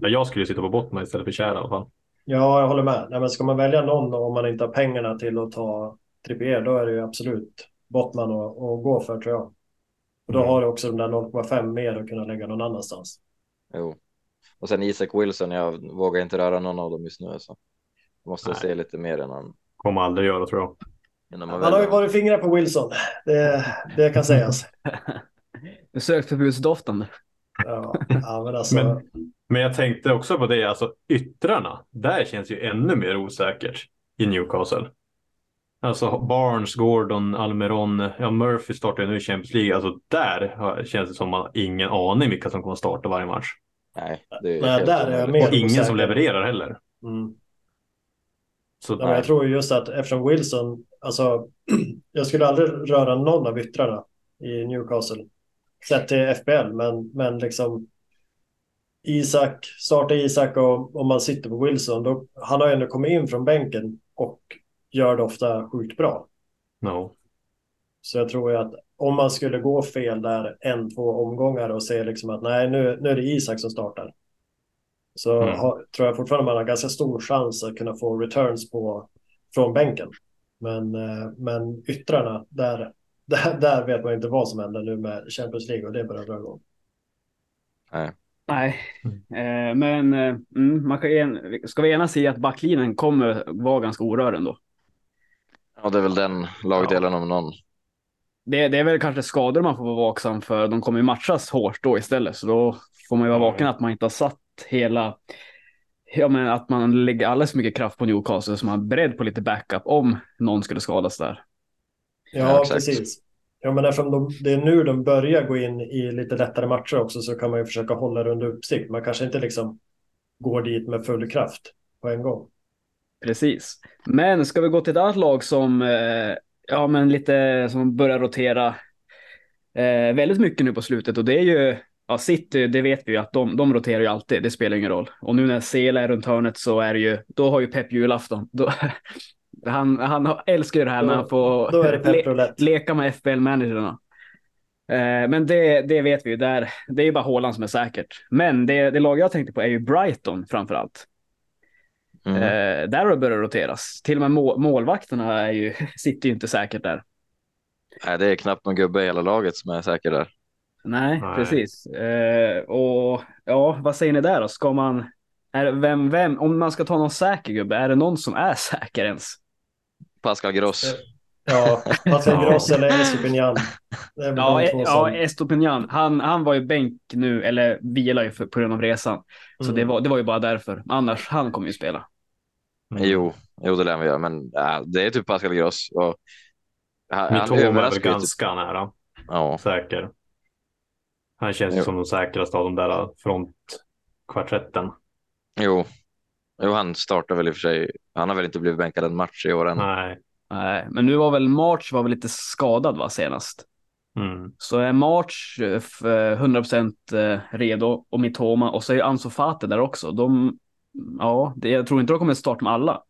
ja, jag skulle ju sitta på Bottman istället för Kär i alla fall. Ja, jag håller med. Nej, men ska man välja någon om man inte har pengarna till att ta Trippier, då är det ju absolut Bottman att, att gå för tror jag. Och då Mm. har du också de där 0,5 mer att kunna lägga någon annanstans. Jo. Och sen Isak Wilson, jag vågar inte röra någon av dem just nu. Så. Jag måste Nej. se lite mer innan, Kommer aldrig göra tror jag. innan man Han har ju varit fingrar på Wilson. Det, det kan sägas. [LAUGHS] Besöksförbudsdoftande. Ja, ja men alltså. Men- Men jag tänkte också på det, alltså yttrarna. Där känns ju ännu mer osäkert i Newcastle. Alltså Barnes, Gordon, Almiron, ja Murphy startar ju nu i Champions League. Alltså där känns det som man har ingen aning vilka som kommer att starta varje match. Nej, det är Nej, där är jag med. Och ingen som levererar heller. Mm. Så Ja, men jag tror ju just att eftersom Wilson, alltså [CLEARS THROAT] jag skulle aldrig röra någon av yttrarna i Newcastle. Sett till FBL, men, men liksom Isak, starta Isak och om man sitter på Wilson, då, han har ju ändå kommit in från bänken och gör det ofta sjukt bra. no. Så jag tror ju att om man skulle gå fel där en, två omgångar och se liksom att nej, nu, nu är det Isak som startar. Så Mm. har, tror jag fortfarande man har ganska stor chans att kunna få returns på, från bänken. Men, eh, men yttrarna, där, [LAUGHS] där, där vet man inte vad som händer nu med Champions League och det börjar dra igång. Nej, eh, men eh, mm, man kan, en, ska vi enas i att backlinjen kommer vara ganska orörd ändå? Ja, det är väl den lagdelen om någon. Det, det är väl kanske skador man får vara vaksam för. De kommer ju matchas hårt då istället, så då får man ju vara Ja. vaken att man inte har satt hela... Ja, men att man lägger alldeles mycket kraft på Newcastle så man är beredd på lite backup om någon skulle skadas där. Ja, Ja, precis. Ja, men eftersom de, det är nu de börjar gå in i lite lättare matcher också så kan man ju försöka hålla det under uppsikt. Man kanske inte liksom går dit med full kraft på en gång. Precis. Men ska vi gå till ett annat lag som, eh, ja, men lite som börjar rotera eh, väldigt mycket nu på slutet och det är ju Ja, City, det vet vi ju att de, de roterar ju alltid, det spelar ingen roll. Och nu när Sela är runt hörnet så är det ju, då har ju Pep julafton. Då, [LAUGHS] han, han älskar ju det här när han får le, leka med FBL-managerna. Eh, men det, det vet vi ju, där, det är ju bara Haaland som är säkert. Men det, det lag jag tänkte på är ju Brighton framför allt. Mm. Eh, där har det börjat roteras. Till och med må målvakterna är ju, [LAUGHS] sitter ju inte säkert där. Nej, det är knappt någon gubbe i hela laget som är säker där. Nej, Nej. precis. Eh, och ja, vad säger ni där då? Ska man, är, vem, vem, om man ska ta någon säker gubbe, är det någon som är [LAUGHS] säker ens? Pascal Gross. Ja, Ja. Gross eller väl Ja, ja som... Estopinian, han, han var ju bänk nu, eller vilar ju för, på grund av resan. Så Mm. det, var, det var ju bara därför. Annars, han kommer ju spela. Mm. Jo, jo, det lär vi göra, men ja, det är typ Pascal Gross. Och, han, han Mitoma är väl typ. ganska nära Ja, säker. Han känns ju Jo. som den säkraste av de där frontkvartetten. jo. Jo, han startar väl i och för sig. Han har väl inte blivit bänkad en match i år än. Nej. Nej, men nu var väl March var väl lite skadad va, senast. Mm. Så är March eh, f- eh, 100% eh, redo och Mitoma och så är ju Ansu Fati där också. De, ja, det, jag tror inte de kommer starta med alla.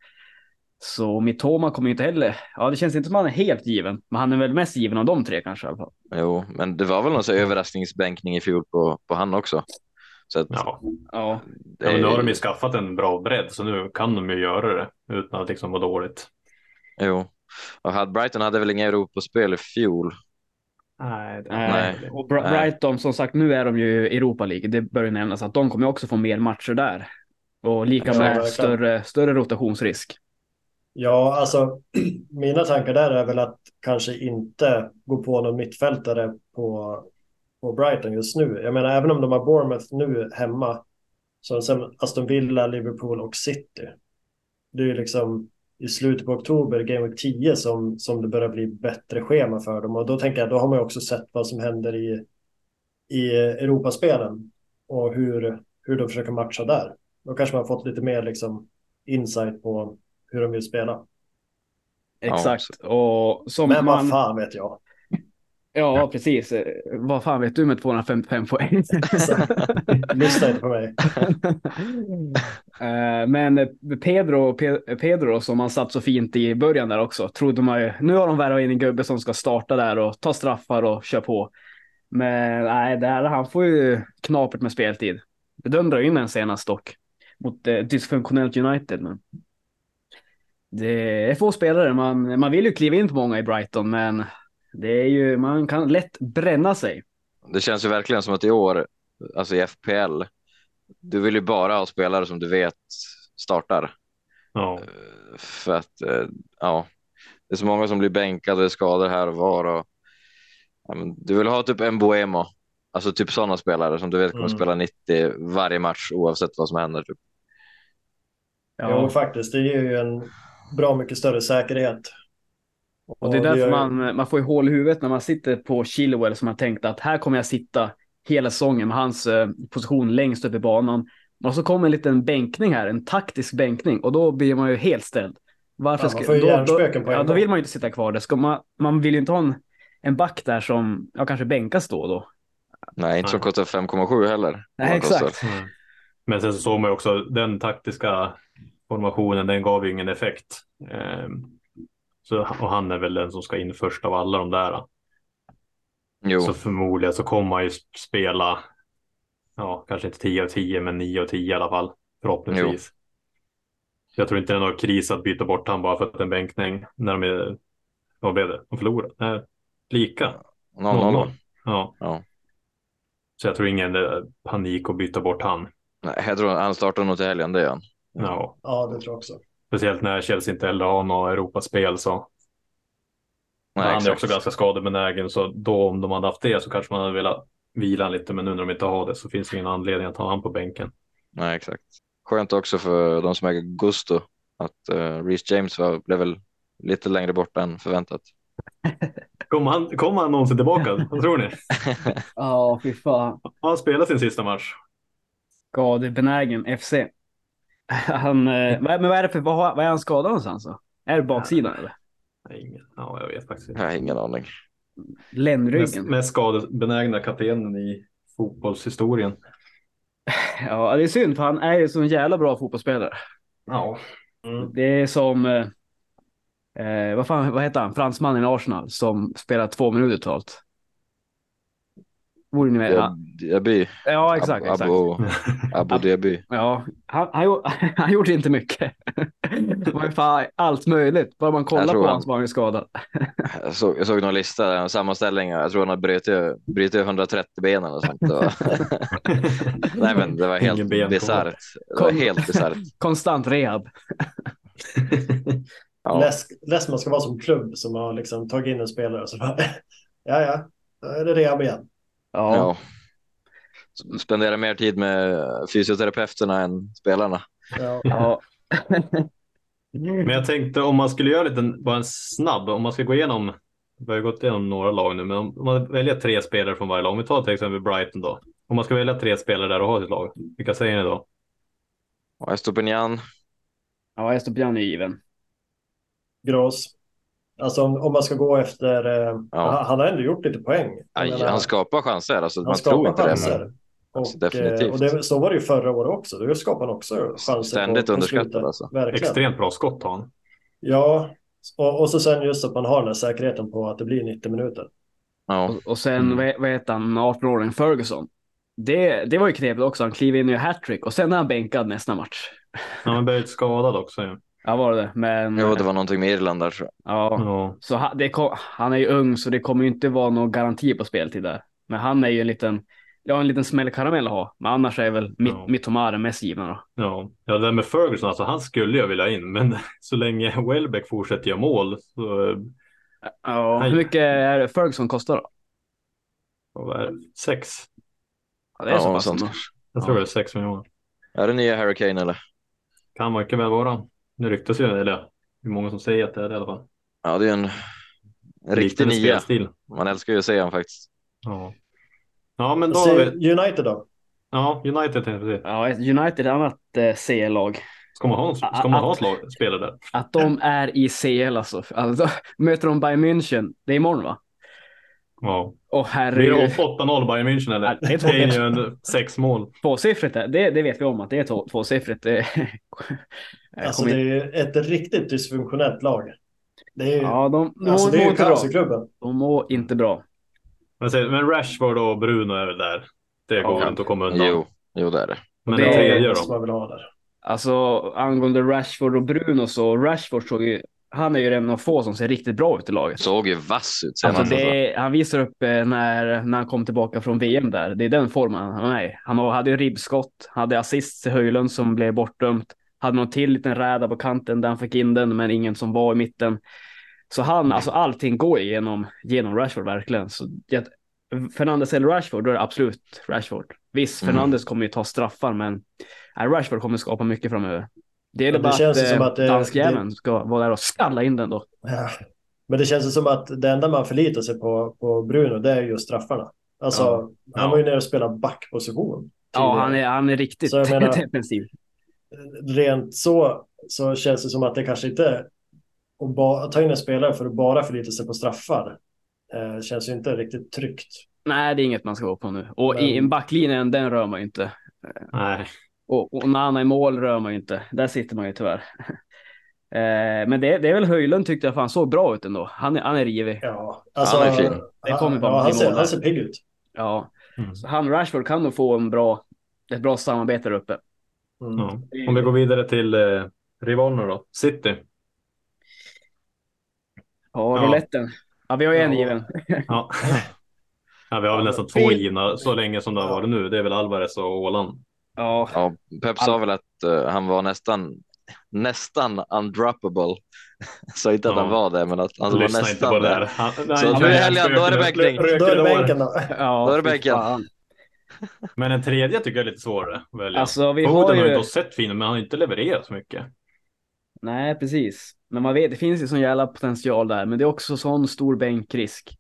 Så Mitoma kommer ju inte heller, ja det känns inte som han är helt given, men han är väl mest given av de tre kanske i alla fall. Jo, men det var väl någon här överraskningsbänkning i fjol på, på han också. Så att Ja. Ja, det ja, men nu har de ju skaffat en bra bredd så nu kan de ju göra det utan att liksom vara dåligt. Jo. Och hade Brighton hade väl inga Europaspel i fjol. Nej, nej. och Nej. Brighton som sagt, nu är de ju i Europa League, det bör ju nämnas att de kommer också få mer matcher där. Och lika Ja, med större, större rotationsrisk. Ja, alltså [CLEARS THROAT] mina tankar där är väl att kanske inte gå på någon mittfältare på, på Brighton just nu. Jag menar, även om de har Bournemouth nu hemma, så sen Aston Villa, Liverpool och City. Det är ju liksom i slutet på oktober, Game Week 10, som, som det börjar bli bättre schema för dem. Och då tänker jag, då har man ju också sett vad som händer i, i Europaspelen och hur, hur de försöker matcha där. Då kanske man har fått lite mer liksom insight på hur de vill spela. Exakt. och som Men man... vad fan vet jag. Ja, precis. Vad fan vet du med 255 poäng? [LAUGHS] Lyssna inte på mig. [LAUGHS] Eh, Men Pedro, Pe- Pedro som man satt så fint i början där också, trodde man ju, nu har de värvat in en gubbe som ska starta där och ta straffar och köra på. Men nej, där, han får ju knapert med speltid. Det dundrade in en senast dock. mot eh, dysfunktionellt United. Men det är få spelare. Man, man vill ju kliva in på många i Brighton, men det är ju, man kan lätt bränna sig. Det känns ju verkligen som att i år, alltså i FPL, du vill ju bara ha spelare som du vet startar. Ja. För att, eh, ja, det är så många som blir bänkade och skador här och var. Och, ja, men du vill ha typ en Boemo, alltså typ sådana spelare som du vet kommer Mm. spela 90 varje match oavsett vad som händer. Typ. Jo, faktiskt. Det ger ju en bra mycket större säkerhet. Och det är därför man, man får ju hål i huvudet när man sitter på Chilwell som har tänkt att här kommer jag sitta hela säsongen med hans eh, position längst upp i banan. Och så kommer en liten bänkning här, en taktisk bänkning och då blir man ju helt ställd. Varför Ja, ska, man får ju då, då, på ja, då vill man ju inte sitta kvar där. Ska man, man vill ju inte ha en, en back där som ja, kanske bänkas då och då. Nej, inte som kostar 5,7 heller. Nej, exakt. Mm. Men sen så såg man ju också den taktiska formationen, den gav ju ingen effekt. Ehm, så, och han är väl den som ska in först av alla de där. Jo, Så förmodligen så kommer han ju spela, ja, kanske inte 10 av 10, men 9 av 10 i alla fall. Förhoppningsvis. Så jag tror inte det är någon kris att byta bort han bara för att det är en bänkning. När de är, vad blev det? De förlorade? Nej, lika. 0-0. Ja. Ja. Så jag tror ingen eh, panik att byta bort han. Nej, jag tror han startar nog till helgen, det gör han. Ja. Ja, det tror jag också. Speciellt när Chelsea inte heller har något Europaspel så. Nej, han är också ganska skadebenägen så då om de hade haft det så kanske man hade velat vila lite men nu när de inte har det så finns det ingen anledning att ha han på bänken. Nej, exakt. Skönt också för de som äger Gusto att uh, Reece James var, blev väl lite längre bort än förväntat. [LAUGHS] Kommer han, kommer han någonsin tillbaka? Vad tror ni? [LAUGHS] Ja, fy fan. Har han spelat sin sista match? Skadebenägen FC. [LAUGHS] Han, eh, men vad är det för, vad, är han skadad någonstans då? Är det baksidan eller? Nej, ingen. Ja, jag vet faktiskt inte. Har ingen aning. Mest, Ländryggen. mest skadebenägna kaptenen i fotbollshistorien. [LAUGHS] Ja, det är synd för han är ju så en jävla bra fotbollsspelare. Ja. Mm. Det är som, eh, eh, vad fan, vad heter han, fransmannen i Arsenal som spelar två minuter totalt. Borde ni med? Ja, ja exakt. Ab- exakt. Abu, Abu Diaby. Ja, han, han, [LAUGHS] han gjorde inte mycket. Det var ju fan allt möjligt. Bara man kollar på han- honom så var han skadad. [LAUGHS] Jag såg, jag såg någon lista, en sammanställning. Jag tror han har brutit, brutit 130 ben eller sånt. Det var... [LAUGHS] Nej, men det var helt bisarrt. Det var helt bisarrt. Konstant rehab. Ja. Less man ska vara som klubb som har liksom tagit in en spelare och så bara, ja ja, då är det rehab igen. Ja. Ja. Spendera mer tid med fysioterapeuterna än spelarna. Ja. ja. Men jag tänkte om man skulle göra en liten, bara en snabb, om man ska gå igenom, vi har gått igenom några lag nu, men om man väljer tre spelare från varje lag, om vi tar till exempel Brighton då. Om man ska välja tre spelare där och ha sitt lag, vilka säger ni då? Estopinian, ja, Estopian är given. Grås. Alltså om, om man ska gå efter, eh, Ja. han, han har ändå gjort lite poäng. Aj, menar, han skapar chanser. Alltså, han man tror skapar inte det. chanser. Men Och, Alltså, definitivt. eh, och det, så var det ju förra året också. Då skapade han också chanser. Ständigt underskattad, alltså. Verkligen. Extremt bra skott har han. Ja, och, och så sen just att man har den här säkerheten på att det blir 90 minuter. ja. Och, och sen, Mm. vad, heter han, 18-åringen Ferguson. Det, det var ju knepigt också. Han kliver in och gör hattrick och sen är han bänkad nästa match. Han har blivit skadad också. Ja. Ja, var det det? Men... Jo, det var någonting med Irland där tror jag. Ja, Ja. så han, det kom, han är ju ung så det kommer ju inte vara någon garanti på speltid där. Men han är ju en liten, ja en liten smällkaramell att ha. Men annars är väl mitt, Ja. Mittomar den mest givna då. Ja. ja, det där med Ferguson, alltså han skulle jag vilja in, men [LAUGHS] så länge Welbeck fortsätter göra mål så Ja, hur mycket är det Ferguson kostar då? sex. Ja, det är så Ja, pass sånt. ändå. Jag tror det är sex miljoner. Är det nya Hurricane eller? Kan mycket väl vara. Nu ryktas ju, eller det är många som säger att det är det i alla fall. Ja, det är en, en riktig nia. spelstil. Man älskar ju att se han faktiskt. Ja. ja, men då vi, United då? ja, United tänkte jag. Ja, United är annat eh, CL-lag. Ska man ha, en- ska man ha ett lag, spelare där? Att de är i CL alltså. alltså [LAUGHS] möter de Bayern München, det är imorgon va? Ja. Åh Blir herregud. det 8-0 Bayern München eller? Ja, det är två- [LAUGHS] Det är ju en [LAUGHS] sex mål. Tvåsiffrigt, det, det vet vi om att det är två, tvåsiffrigt. Det, Alltså det är ju ett riktigt dysfunktionellt lag. Det är ju, Ja, de, de, alltså, det är mår inte bra. De mår inte bra. Men, men Rashford och Bruno är väl där. Det går Ja. inte att komma undan. Jo, jo det är det. Men det- den tredje då? man väl ha där. Alltså angående Rashford och Bruno så Rashford såg ju, han är ju en av få som ser riktigt bra ut i laget. Såg ju vass ut senast. Alltså alltså. det, han visar upp eh, när, när han kom tillbaka från VM där. Det är den formen han är i. Han hade ju ribbskott, hade assist till Höjlund som blev bortdömt. Hade någon till liten räda på kanten där han fick in den, men ingen som var i mitten. Så han, alltså allting går igenom genom Rashford verkligen. Så Fernandes eller Rashford, då är det absolut Rashford. Visst, Mm. Fernandes kommer ju ta straffar, men nej, Rashford kommer skapa mycket framöver. Det det det bara känns att, som eh, att det- danskjäveln ska vara där och skalla in den då. Ja. Men det känns som att det enda man förlitar sig på, på Bruno, det är just straffarna. Alltså, Ja. han var ju nere och spelade backposition. Ja, han är, han är riktigt menar- [LAUGHS] defensiv. Rent så, så känns det som att det kanske inte... Att ba, ta in en spelare för att bara förlita sig på straffar eh, känns ju inte riktigt tryggt. Nej, det är inget man ska vara på nu. Och Men- i en backlinjen, den rör man ju inte. Nej, Och, och Nana i mål rör man ju inte. Där sitter man ju tyvärr. [LAUGHS] eh, men det, det är väl Höjlund tyckte jag fan såg bra ut ändå. Han är, han är rivig. Ja, alltså, Han är fin. Det kommer bara ja, han, ser, han ser pigg ut. Ja, Mm. så han Rashford kan nog få en bra, ett bra samarbete där uppe. Mm. ja. Om vi går vidare till eh, rivalerna då. City. Ja, Ja. rouletten. Ja, vi har ju en Ja. given. Ja. [LAUGHS] ja, vi har väl nästan två givna så länge som det har varit nu. Det är väl Alvarez och Åland. Ja, Ja, Pep sa väl att eh, han var nästan, nästan undroppable. [LAUGHS] Sa inte att Ja. han var det, men att han var Lyssna inte nästan på det där. Han, Så han- nu i han helgen, då är det bänkning. Då är det bänken då. ja Då är det bänken. Men en tredje tycker jag är lite svårare att välja. Alltså vi Foden har har ju ju... inte sett fin men han har inte levererat så mycket. Nej, precis. Men man vet, det finns ju sån jävla potential där, men det är också sån stor bänkrisk.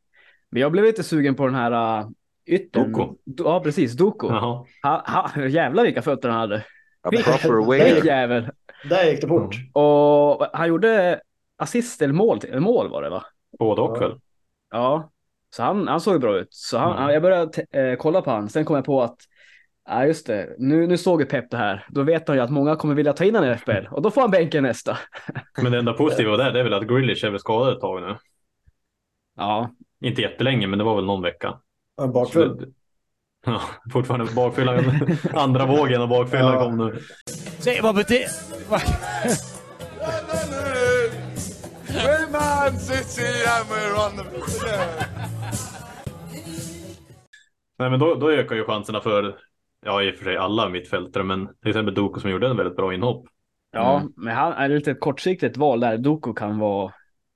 Men jag blev lite sugen på den här uh, yttern. Doku. Do- Ja, precis. Ha, ha, jävlar vilka fötter han hade. A Vilken- proper wave. jävel. Där gick det fort. Och han gjorde assist eller mål, till- mål var det va? Både och Ja. väl. Ja, så han, han såg bra ut. Så han, Mm. jag började eh, kolla på han. Sen kom jag på att, ja just det, nu, nu såg ju Pep det här. Då vet han ju att många kommer vilja ta in honom i FBL och då får han bänken nästa. [LAUGHS] Men det enda positiva där det är väl att Grealish är väl skadad ett tag nu. Ja, Inte jättelänge men det var väl någon vecka. Bakfull. [LAUGHS] Ja, fortfarande bakfyllan. [LAUGHS] Andra vågen av bakfyllan Ja. kom nu. Se vad betyder... Nej men då, då ökar ju chanserna för, ja i och för sig alla mittfältare men till exempel Doku som gjorde en väldigt bra inhopp. ja Mm. men han är lite kortsiktigt val där. Doku kan vara,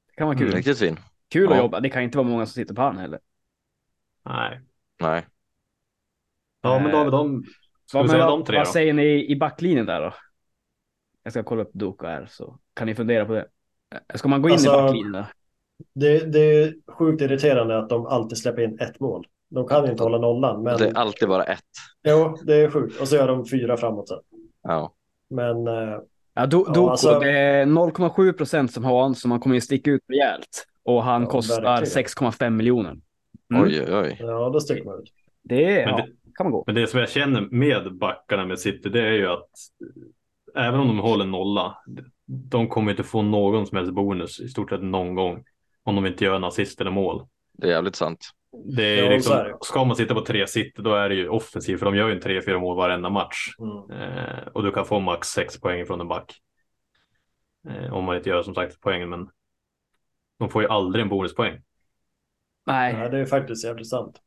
det kan vara kul. Riktigt fin. Kul att Ja. jobba. Det kan inte vara många som sitter på han heller. Nej. Nej. Ja men då har vi de, ska Vad, vi säga vad, de tre vad då? säger ni i backlinjen där då? Jag ska kolla upp Doku här så kan ni fundera på det. Eh, Ska man gå in Alltså, i backlinjen? Det, det är sjukt irriterande att de alltid släpper in ett mål. De kan inte hålla nollan, men Det är alltid bara ett. jo, det är sjukt. Och så gör de fyra framåt sen. Ja. Men eh, Ja, Do, Ja, Doku, alltså- det är 0,7 procent som har han, så man kommer ju sticka ut rejält. Och han Ja, kostar verkligen. 6,5 miljoner. Mm. Oj, oj, oj. ja, då sticker man ut. Det, Men ja, det- kan man gå. Men det som jag känner med backarna med City det är ju att eh, även om de håller nolla, de kommer inte få någon som helst bonus i stort sett någon gång om de inte gör en assist eller mål. Det är jävligt sant. Det är Ja, liksom, så är det. ska man sitta på tre City då är det ju offensivt för de gör ju en tre, fyra mål varenda match. Mm. Eh, och du kan få max sex poäng från en back. Eh, om man inte gör som sagt poängen men de får ju aldrig en bonuspoäng. Nej, Ja, det är faktiskt jävligt sant.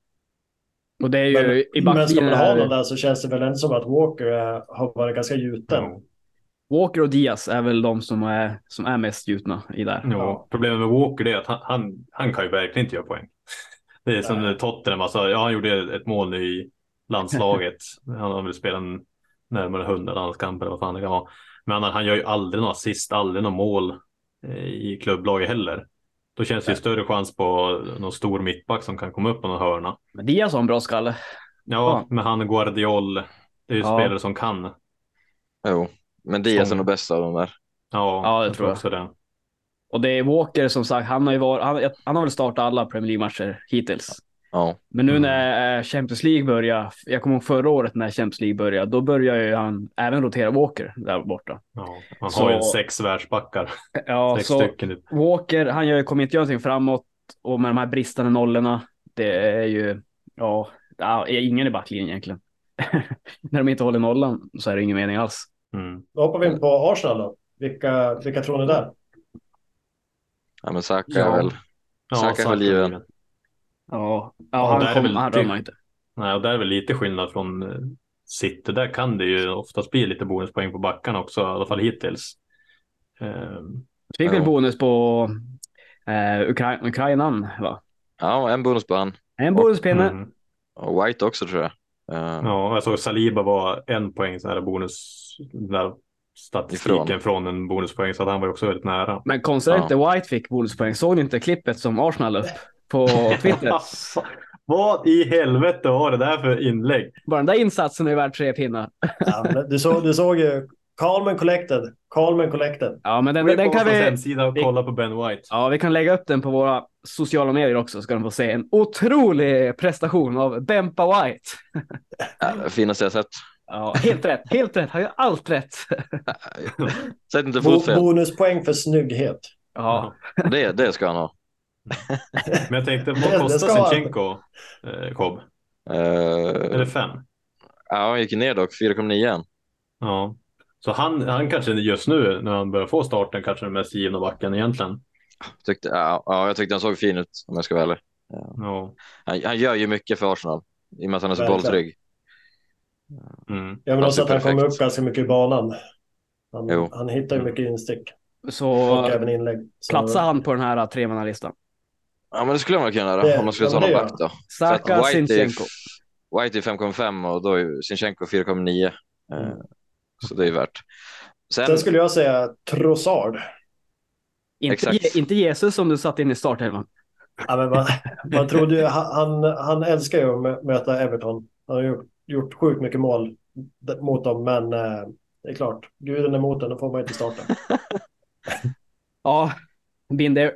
och det är ju i Men, men ska man ha någon där så känns det väl ändå som att Walker är, har varit ganska gjuten. Ja. Walker och Diaz är väl de som är, som är mest gjutna i där. Ja, problemet med Walker är att han, han, han kan ju verkligen inte göra poäng. Det är som. Tottenham, alltså, ja, han gjorde ett mål nu i landslaget. [LAUGHS] Han har väl spelat en närmare 100 landskamper eller vad fan det kan vara. Men han, han gör ju aldrig några assist, aldrig några mål eh, i klubblaget heller. Då känns det ju större chans på någon stor mittback som kan komma upp på någon hörna. Men Diaz har en bra skalle. Ja, men han Guardiol, det är ju Ja. spelare som kan. Jo. Men Diaz är Som- nog bäst av de där. Ja, Ja, det tror jag. också det. Och det är Walker som sagt, han har ju varit, han, han har väl startat alla Premier League-matcher hittills. Ja. Men nu Mm. när eh, Champions League börjar, jag kommer ihåg förra året när Champions League började, då börjar ju han även rotera Walker där borta. Ja, han Så- har ju sex världsbackar. [LAUGHS] Ja, sex så stycken. Walker, han gör, kommer inte göra någonting framåt och med de här bristande nollorna, det är ju, ja, ja är ingen i backlinjen egentligen. [LAUGHS] när de inte håller nollan så är det ingen mening alls. Mm. Då hoppar vi in på Arsenal då. Vilka, vilka tror ni där? Ja, men Saka Ja. är väl... Ja, Saka är väl given. Ja, Ja, han, kom, väl han römmar inte. Nej, och där är väl lite skillnad från eh, City. Där kan det ju oftast bli lite bonuspoäng på backarna också, i alla fall hittills. Ehm, Fick väl Ja. bonus på eh, Ukra- Ukrainan va? Ja, en bonus på han. En bonuspinne. mm. Och White också tror jag. Eh, Ja, jag såg Saliba var en poäng så här bonus, där statistiken Ifrån. från en bonuspoäng, så att han var ju också väldigt nära. Men konstigt Ja. inte White fick bonuspoäng. Såg ni inte klippet som Arsenal la upp på [LAUGHS] Twitter? Alltså, vad i helvete var det där för inlägg? Bara den där insatsen är värd tre pinnar. Ja, du, såg, du såg ju Calm Collected. Calm Collected. Ja, men den, den kan vi... hemsida och vi- kolla på Ben White. Ja, vi kan lägga upp den på våra sociala medier också, så ska de få se en otrolig prestation av Bempa White. ja, finaste jag sett. Ja, [LAUGHS] helt rätt, helt rätt. Han gör allt rätt. [LAUGHS] Sätt inte Bo, bonuspoäng för snygghet. Ja, Det, det ska han ha. [LAUGHS] Men jag tänkte, vad kostar. Sinchenko, eh, Cobb? Eh, Är det fem? ja, han gick ner dock. 4,9 igen. Ja. Så han, han kanske just nu, när han börjar få starten, kanske den mest givna backen egentligen. Tyckte, ja, ja, jag tyckte han såg fin ut om jag ska vara ärlig. Ja. Han, han gör ju mycket för Arsenal. I och med att han är så bolltrygg. Mm. Ja, men Han också att han kommer upp ganska mycket i banan. Han, Jo. han hittar ju mycket instick så och även inlägg. Så, platsar han på den här tremannalistan. Ja, men det skulle man kunna göra Det- om man skulle ta någon back då. Saka, White är, Sinchenko. White är 5,5 och då är Sinchenko 4,9. Eh, Mm. Så det är värt. Sen, Sen skulle jag säga Trossard. Inte, inte Jesus som du satt in i startelvan. Ja, men man, man trodde ju, han, han älskar ju att mö- möta Everton. Han har gjort, gjort sjukt mycket mål mot dem, men eh, det är klart, guden är emot den, då får man inte starta. [LAUGHS] Ja, been there.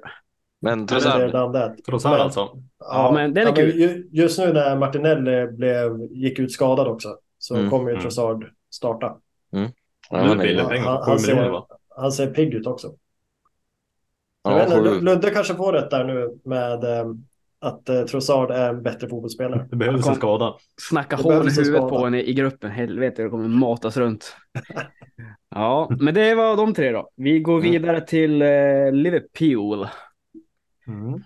men. Trossard Men- alltså. Ja, men den är kul. ju- Just nu när Martinelli blev, gick ut skadad också så Mm, kommer ju mm. Trossard starta. ja, Nu han Han- han ser-? Han ser pigg ut också. ja, jag vet inte, sju. Lu- Ludde kanske får rätt där nu med eh, att eh, Trossard är en bättre fotbollsspelare. Det behövdes Kom. en skada. Snacka hål i behövs huvudet skada. på henne i gruppen. Helvete, det kommer matas runt. [LAUGHS] Ja, men det var de tre då. Vi går Mm. vidare till eh, Liverpool. Mm.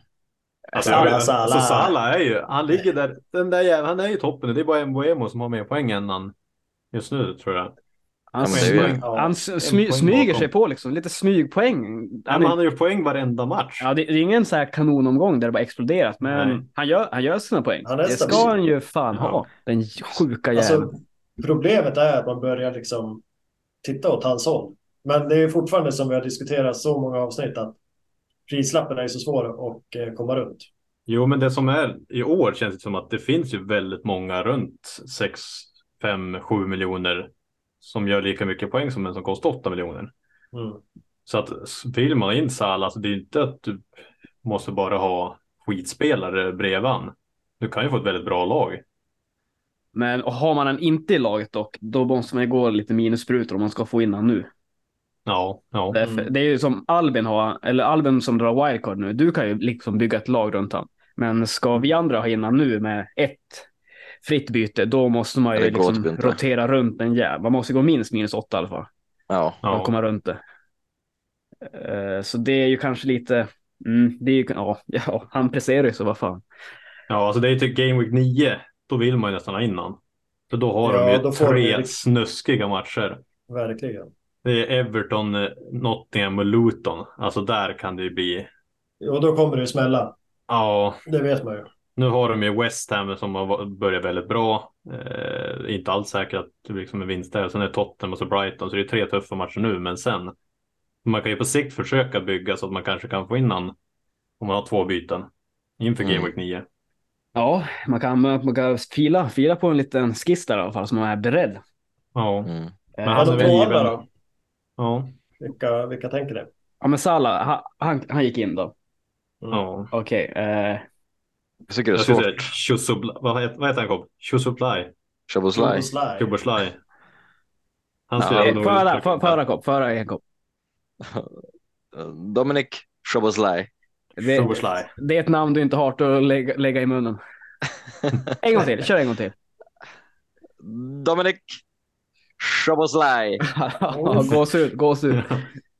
Alltså, vet- Salah. Så Salah är ju, han ligger där, den där jäveln, han är ju toppen. Det är bara Mbuemo som har mer poäng än han just nu tror jag. Han, Ja, men det är ju- smy- Ja. han smy, smyger bakom. sig på liksom. Lite smygpoäng. Han, är, han har gjort poäng varenda match. ja, det, det är ingen så här kanonomgång där det bara exploderat. Men Nej. han gör, han gör sina poäng. Det ska han ju fan Ja. ha. Den sjuka jäveln. Alltså, problemet är att man börjar liksom titta åt hans håll. Men det är fortfarande som vi har diskuterat så många avsnitt att prislappen är så svår att eh, komma runt. Jo, men det som är i år känns det som att det finns ju väldigt många runt 6, 5, 7 miljoner som gör lika mycket poäng som en som kostar 8 miljoner. Mm. Så att vill man in Salah, alltså det är inte att du måste bara ha skitspelare bredvid han. Du kan ju få ett väldigt bra lag. Men har man en inte i laget dock, då måste man ju gå lite minussprutor om man ska få in han nu. Ja, ja. Därför, Mm. Det är ju som Albin har, eller Albin som drar wildcard nu. Du kan ju liksom bygga ett lag runt han. Men ska vi andra ha in han nu med ett fritt byte, då måste man ju liksom typ rotera runt en jävel. Man måste gå minst minus åtta i alla fall. Ja, ja. komma runt det. Eh, Så det är ju kanske lite, mm, det är ju, ja, [LAUGHS] ja, han presterar ju så vad fan. ja, alltså det är till Game Week 9. Då vill man ju nästan ha in han. För då har Ja, de ju då får tre de ju- snuskiga matcher. Verkligen. Det är Everton, eh, Nottingham och Luton. Alltså där kan det ju bli. Och då kommer det ju smälla. Ja, Det vet man ju. Nu har de ju West Ham som har börjat väldigt bra. Eh, inte alls säkert att det liksom är vinst där. Sen är det Tottenham och så Brighton. Så det är tre tuffa matcher nu. Men sen. Man kan ju på sikt försöka bygga så att man kanske kan få in han. Om man har två byten. Inför Game Mm. Week 9. Ja, man kan, man kan fila, fila på en liten skiss där i alla fall så man är beredd. Ja, mm. Men han är väl given. då? ja, Vilka, vilka tänker det? Ja men Salah, han, han, han gick in då. Mm. ja. Okej. eh, Jag tycker det är svårt. Chusubla, vad, heter, vad heter han Cobb? Chusublai? Han ser eh, nog Föra, föra kopp, föra en kopp. Dominic Szoboszlai. Det, det är ett namn du inte har att lägga, lägga i munnen. [LAUGHS] En gång till, kör en gång till. Dominic Szoboszlaj. [LAUGHS] Ja, gåshud, gåshud. [LAUGHS]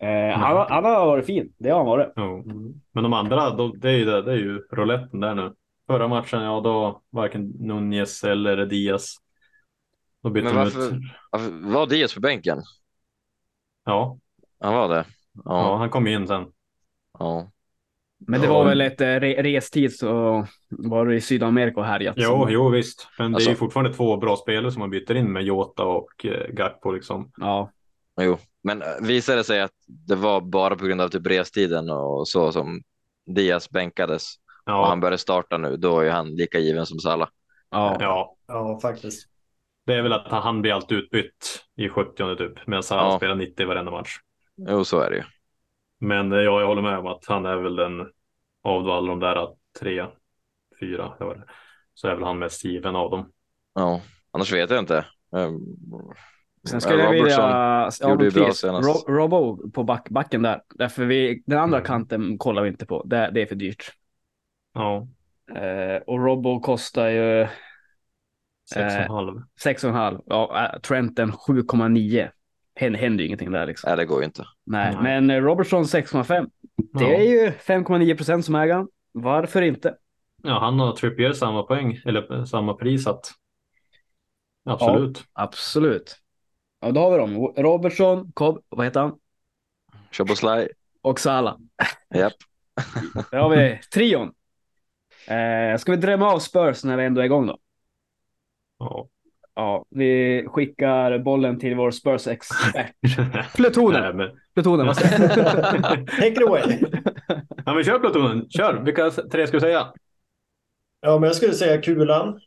Eh, han, han har varit fin, det har han varit. Jo. Men de andra, de, det, är ju, det, det är ju rouletten där nu. Förra matchen, ja då varken Nunez eller Diaz. Då bytte Men varför- ut. Varför- Var Diaz på bänken? Ja, Han var det? ja. Ja. han kom in sen. ja. Men det Ja. var väl ett eh, re restid så var det i Sydamerika och härjat. Jo, jo visst. Men det är ju Alltså- fortfarande två bra spelare som man byter in med Jota och eh, Gakpo liksom. Ja, Jo, men äh, visade det sig att det var bara på grund av typ restiden och så som Diaz bänkades och Ja, han började starta nu, då är han lika given som Salah. ja. ja. Ja, faktiskt. Det är väl att han blir alltid utbytt i 70 typ. Medan han Ja. spelar 90 i varenda match. Jo, så är det ju. Men eh, ja, jag håller med om att han är väl den av alla de där tre, fyra. Så är väl han mest given av dem. Ja, annars vet jag inte. Sen skulle jag vilja... Ja, gjorde bra senast. Ro Robo på back backen där. Därför vi, den andra Mm. kanten kollar vi inte på. Det, det är för dyrt. Ja, Eh, och Robo kostar ju Eh, halv. 6,5. Ja, Trenten 7,9. Händer, händer ju ingenting där liksom. Nej, det går ju inte. Nej, Nej. men eh, Robertson 6,5. Det Ja. är ju 5,9 procent som äger han. Varför inte? ja, han och Trippier samma poäng, eller samma pris att. Absolut. Absolut. Ja, då har vi dem. Robertson, Cobb, vad heter han? Szoboszlaj, Och Salah. japp. [LAUGHS] Där har vi trion. Eh, ska vi drämma av Spurs när vi ändå är igång då? Ja. Ja, vi skickar bollen till vår Spurs-expert. [LAUGHS] Plutonen. Nej, men... Plutonen, vad säger du? [LAUGHS] Take it away. ja, men kör plutonen. Kör. Vilka tre ska du säga? Ja, men jag skulle säga Kulan,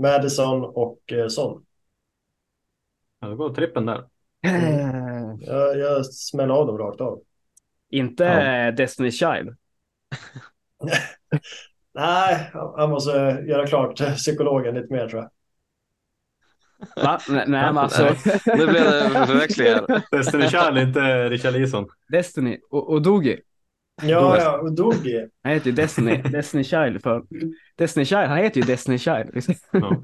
Madison och eh, Son. Ja, då går trippen där. Eh, Jag, jag smäller av dem rakt av. Inte Ja. Destiny Child. [LAUGHS] Nej, han måste göra klart psykologen lite mer tror jag. Va? Nej, men alltså. [LAUGHS] Nu blev det förväxling här. Destiny Child, inte Richarlison. Destiny och, och Dogi. Ja, ja, och Dogi. Han heter ju Destiny, Destiny Child för Destiny Child, han heter ju Destiny Child. liksom. Ja.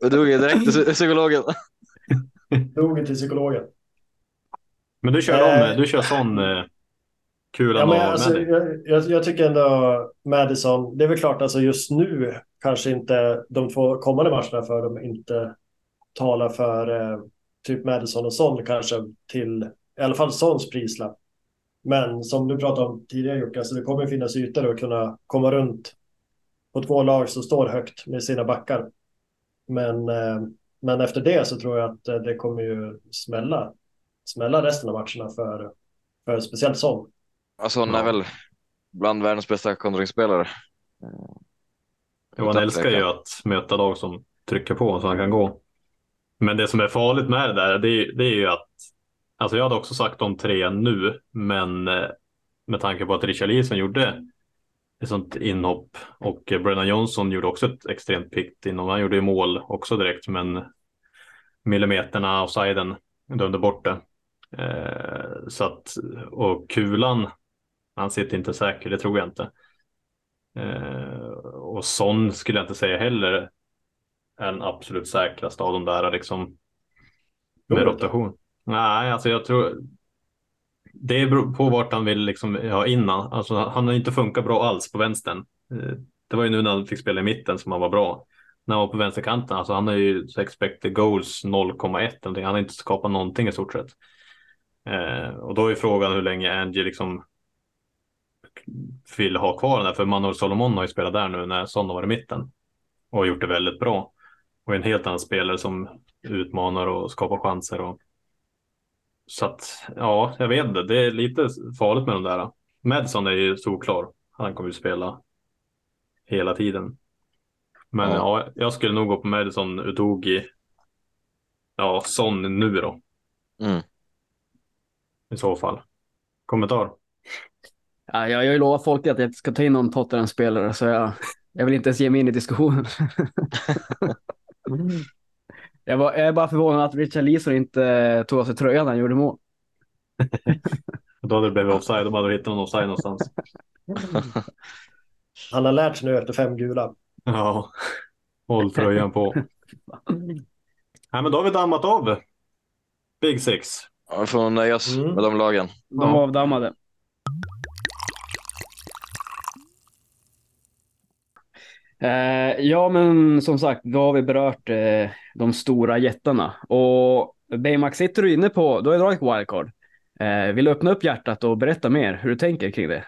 Du dog ju direkt till psykologen. Dogi till psykologen. Men du kör Eh. om, du kör sån eh, kulan Ja, men alltså, jag, jag, jag tycker ändå Madison, det är väl klart alltså just nu kanske inte de två kommande matcherna för dem inte talar för eh, typ Madison och Son kanske till i alla fall Sons prislapp. Men som du pratade om tidigare Jocke, alltså det kommer finnas ytor att kunna komma runt på två lag som står högt med sina backar. Men, eh, men efter det så tror jag att eh, det kommer ju smälla, smälla resten av matcherna för, för speciellt Son. Alltså, han är Ja. väl bland världens bästa kontringsspelare. Jo, han älskar ju att möta lag som trycker på så han kan gå. Men det som är farligt med det där, det är, det är ju att Alltså jag hade också sagt de tre nu, men eh, med tanke på att Richarlison gjorde ett sånt inhopp och eh, Brennan Johnson gjorde också ett extremt piggt inhopp. Han gjorde ju mål också direkt, men millimeterna offsiden dömde bort det. Eh, så att, och kulan, han sitter inte säker, det tror jag inte. Eh, och sån skulle jag inte säga heller är den absolut säkraste av de där liksom med rotation. Nej, alltså jag tror det beror på vart han vill liksom ha innan. Alltså han har inte funkat bra alls på vänstern. Eh, det var ju nu när han fick spela i mitten som han var bra. När han var på vänsterkanten, alltså han har ju expected goals 0,1. Han har inte skapat någonting i stort sett. Eh, och då är frågan hur länge Angie liksom vill ha kvar den där. För Manuel Solomon har ju spelat där nu när Son har varit i mitten. Och gjort det väldigt bra. Och en helt annan spelare som utmanar och skapar chanser. Och... Så att, ja, jag vet inte. Det är lite farligt med de där. Madison är ju solklar. Han kommer ju spela hela tiden. Men ja. Ja. jag skulle nog gå på Madison, Udogi, ja, Son nu då. Mm. I så fall. Kommentar? Ja, jag, jag har ju lovat folk att jag ska ta in någon Tottenham-spelare så jag, jag vill inte ens ge mig in i diskussionen. [LAUGHS] [LAUGHS] jag, var, jag är bara förvånad att Richard Leeson inte tog av sig tröjan när han gjorde mål. [LAUGHS] Då hade det blivit offside. De hade hittat någon offside någonstans. [LAUGHS] Han har lärt sig nu efter fem gula. Ja, håll tröjan på. [LAUGHS] Nej, men då har vi dammat av Big Six. Ja, vi får nöja oss Mm. med de lagen. De Ja. avdammade. Eh, ja, men som sagt, då har vi berört eh, de stora jättarna. Och Baymax, sitter du inne på, du har ju dragit wildcard. Eh, vill du öppna upp hjärtat och berätta mer hur du tänker kring det?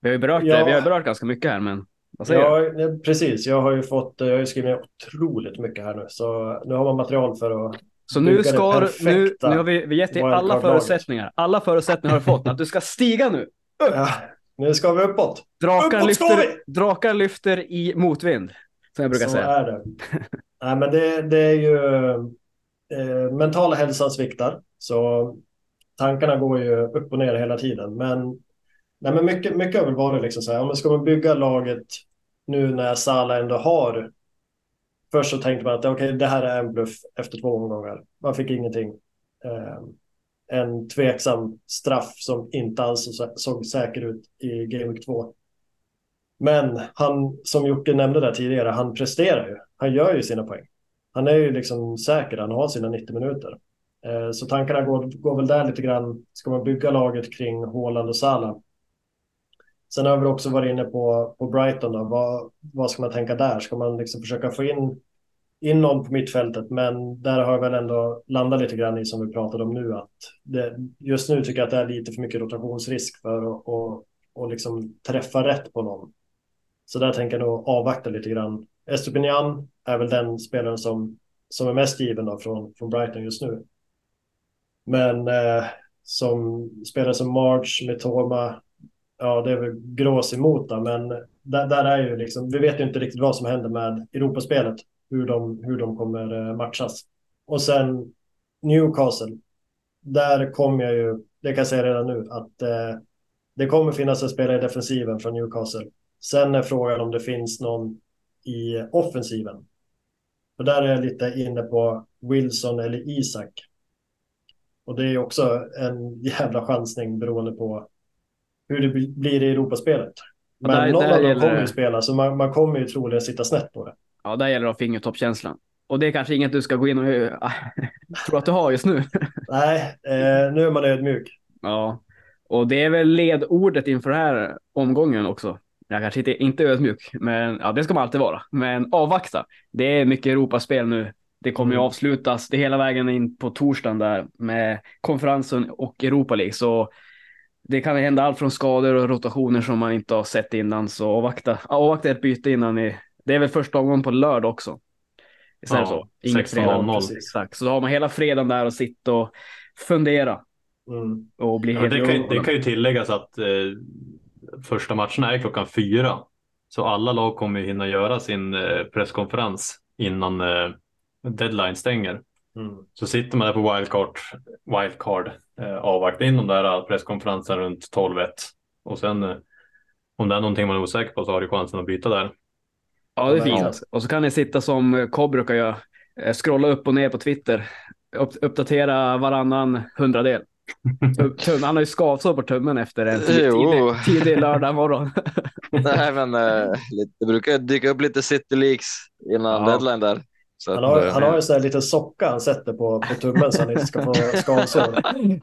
Vi har ju berört, Ja. det, vi har berört ganska mycket här, men vad säger du? Ja, precis. Jag har ju fått, jag har ju skrivit otroligt mycket här nu. Så nu har man material för att Så nu det ska du, nu, nu har vi, vi gett dig alla förutsättningar. Alla förutsättningar har du fått. Att du ska stiga nu. Ja, nu ska vi uppåt. Drakar Uppåt lyfter, drakar lyfter i motvind. Som jag brukar Så säga. är det. Nej, men det, det är ju eh, mentala hälsan sviktar. Så tankarna går ju upp och ner hela tiden. Men, nej, men mycket, mycket har väl varit liksom så här. Om man ska man bygga laget nu när Salah ändå har. Först så tänkte man att okej, det här är en bluff efter två omgångar. Man fick ingenting. Eh, en tveksam straff som inte alls såg säker ut i Game Week 2. Men han, som Jocke nämnde där tidigare, han presterar ju. Han gör ju sina poäng. Han är ju liksom säker, han har sina 90 minuter. Eh, så tankarna går, går väl där lite grann. Ska man bygga laget kring Haaland och Salah? Sen har vi också varit inne på, på Brighton. Då. Vad, vad ska man tänka där? Ska man liksom försöka få in, in någon på mittfältet? Men där har jag väl ändå landat lite grann i som vi pratade om nu. att det, Just nu tycker jag att det är lite för mycket rotationsrisk för att och, och liksom träffa rätt på någon. Så där tänker jag nog avvakta lite grann. Estupinian är väl den spelaren som, som är mest given då från, från Brighton just nu. Men eh, som spelare som March, Mitoma, ja det är väl grås emot då, men där, där är ju liksom, vi vet ju inte riktigt vad som händer med Europaspelet, hur de, hur de kommer eh, matchas. Och sen Newcastle, där kommer jag ju, det kan jag säga redan nu, att eh, det kommer finnas en spelare i defensiven från Newcastle. Sen är frågan om det finns någon i offensiven. För där är jag lite inne på Wilson eller Isak. Och det är också en [LAUGHS] jävla chansning beroende på hur det bli- blir i Europaspelet. Och Men där- någon där av dem gäller kommer ju spela, så man, man kommer ju troligen sitta snett på det. Ja, där gäller det att ha fingertoppkänslan. Och det är kanske inget du ska gå in och [LAUGHS] äh, tro att du har just nu. [LAUGHS] Nej, eh, nu är man ödmjuk. ja, och det är väl ledordet inför den här omgången också. Jag kanske inte, inte ödmjuk, men ja, det ska man alltid vara. Men avvakta. Det är mycket Europaspel nu. Det kommer ju Mm. avslutas det hela vägen in på torsdagen där med konferensen och Europa League. Så det kan hända allt från skador och rotationer som man inte har sett innan. Så avvakta, avvakta ett byte innan ni. Det är väl första omgången på lördag också. Ja, så? Inget 16.00. fredag. Exakt. Så har man hela fredagen där och sitta och fundera Mm. och bli Ja, helt det, kan, ju- det kan ju tilläggas att eh, första matcherna är klockan fyra. Så alla lag kommer ju hinna göra sin eh, presskonferens innan eh, deadline stänger. Mm. Så sitter man där på wildcard, wildcard eh, avvaktar in de där presskonferenserna runt 12-1. Och sen eh, om det är någonting man är osäker på så har du chansen att byta där. Ja, det är Ja. fint. Och så kan ni sitta som Cobb brukar göra. eh, Scrolla upp och ner på Twitter. Upp, uppdatera varannan hundradel. [LAUGHS] Han har ju skavsår på tummen efter en tidig, tidig lördag morgon. [LAUGHS] Nej, men eh, det brukar dyka upp lite City Leaks innan Ja. deadline där. Så Han att, har, eh, han har en sån här liten socka han sätter på, på tummen så han inte ska få [LAUGHS] skavsår. Så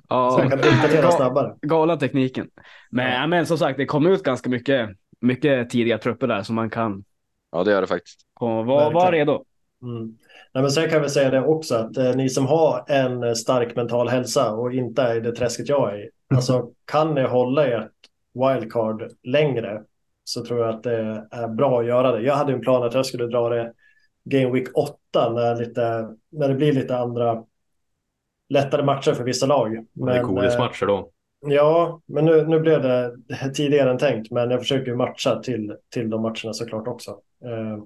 Ja, han kan uppdatera snabbare. Galen tekniken. Men, ja. men som sagt, det kommer ut ganska mycket, mycket tidiga trupper där som man kan Ja, det gör det faktiskt. var Verkligen. redo. Mm. Nej, men sen kan vi säga det också att eh, ni som har en eh, stark mental hälsa och inte är i det träsket jag är i. Alltså kan ni hålla ert wildcard längre så tror jag att det är bra att göra det. Jag hade en plan att jag skulle dra det Game Week 8 när, lite, när det blir lite andra lättare matcher för vissa lag. Och det är eh, godismatcher då. Ja, men nu, nu blev det tidigare än tänkt, men jag försöker ju matcha till, till de matcherna såklart också. Eh,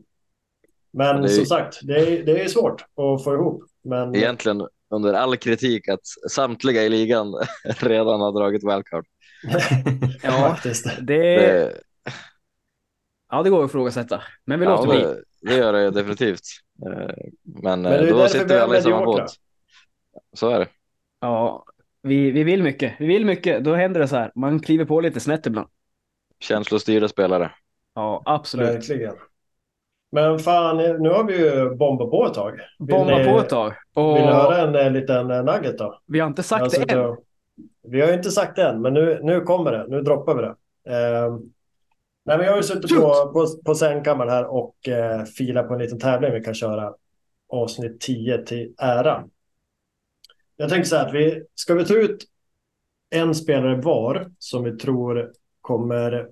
Men Ja, det är- som sagt, det är, det är svårt att få ihop. Men Egentligen under all kritik att samtliga i ligan [LAUGHS] redan har dragit wildcard. [LAUGHS] Ja, [LAUGHS] faktiskt. det, Det, ja, det går att ifrågasätta. Men vi ja, låter bli. det, det gör det definitivt. Eh, Men, Men det eh, då sitter vi alla i samma båt. Så är det. Ja, vi, vi vill mycket. Vi vill mycket. Då händer det så här. Man kliver på lite snett ibland. Känslostyrda spelare. Ja, absolut. Verkligen. Men fan, nu har vi ju bombat på ett tag. Vill Bomba ni- på ett tag. Och Vill ni höra en eh, liten eh, nugget då? vi har inte sagt Alltså, det än. då- Vi har ju inte sagt det än, men nu, nu kommer det. Nu droppar vi det. Eh, nej, men jag har ju suttit på, på, på sängkammaren här och eh, filat på en liten tävling vi kan köra avsnitt 10 till ära. Jag tänker så här att vi ska vi ta ut en spelare var som vi tror kommer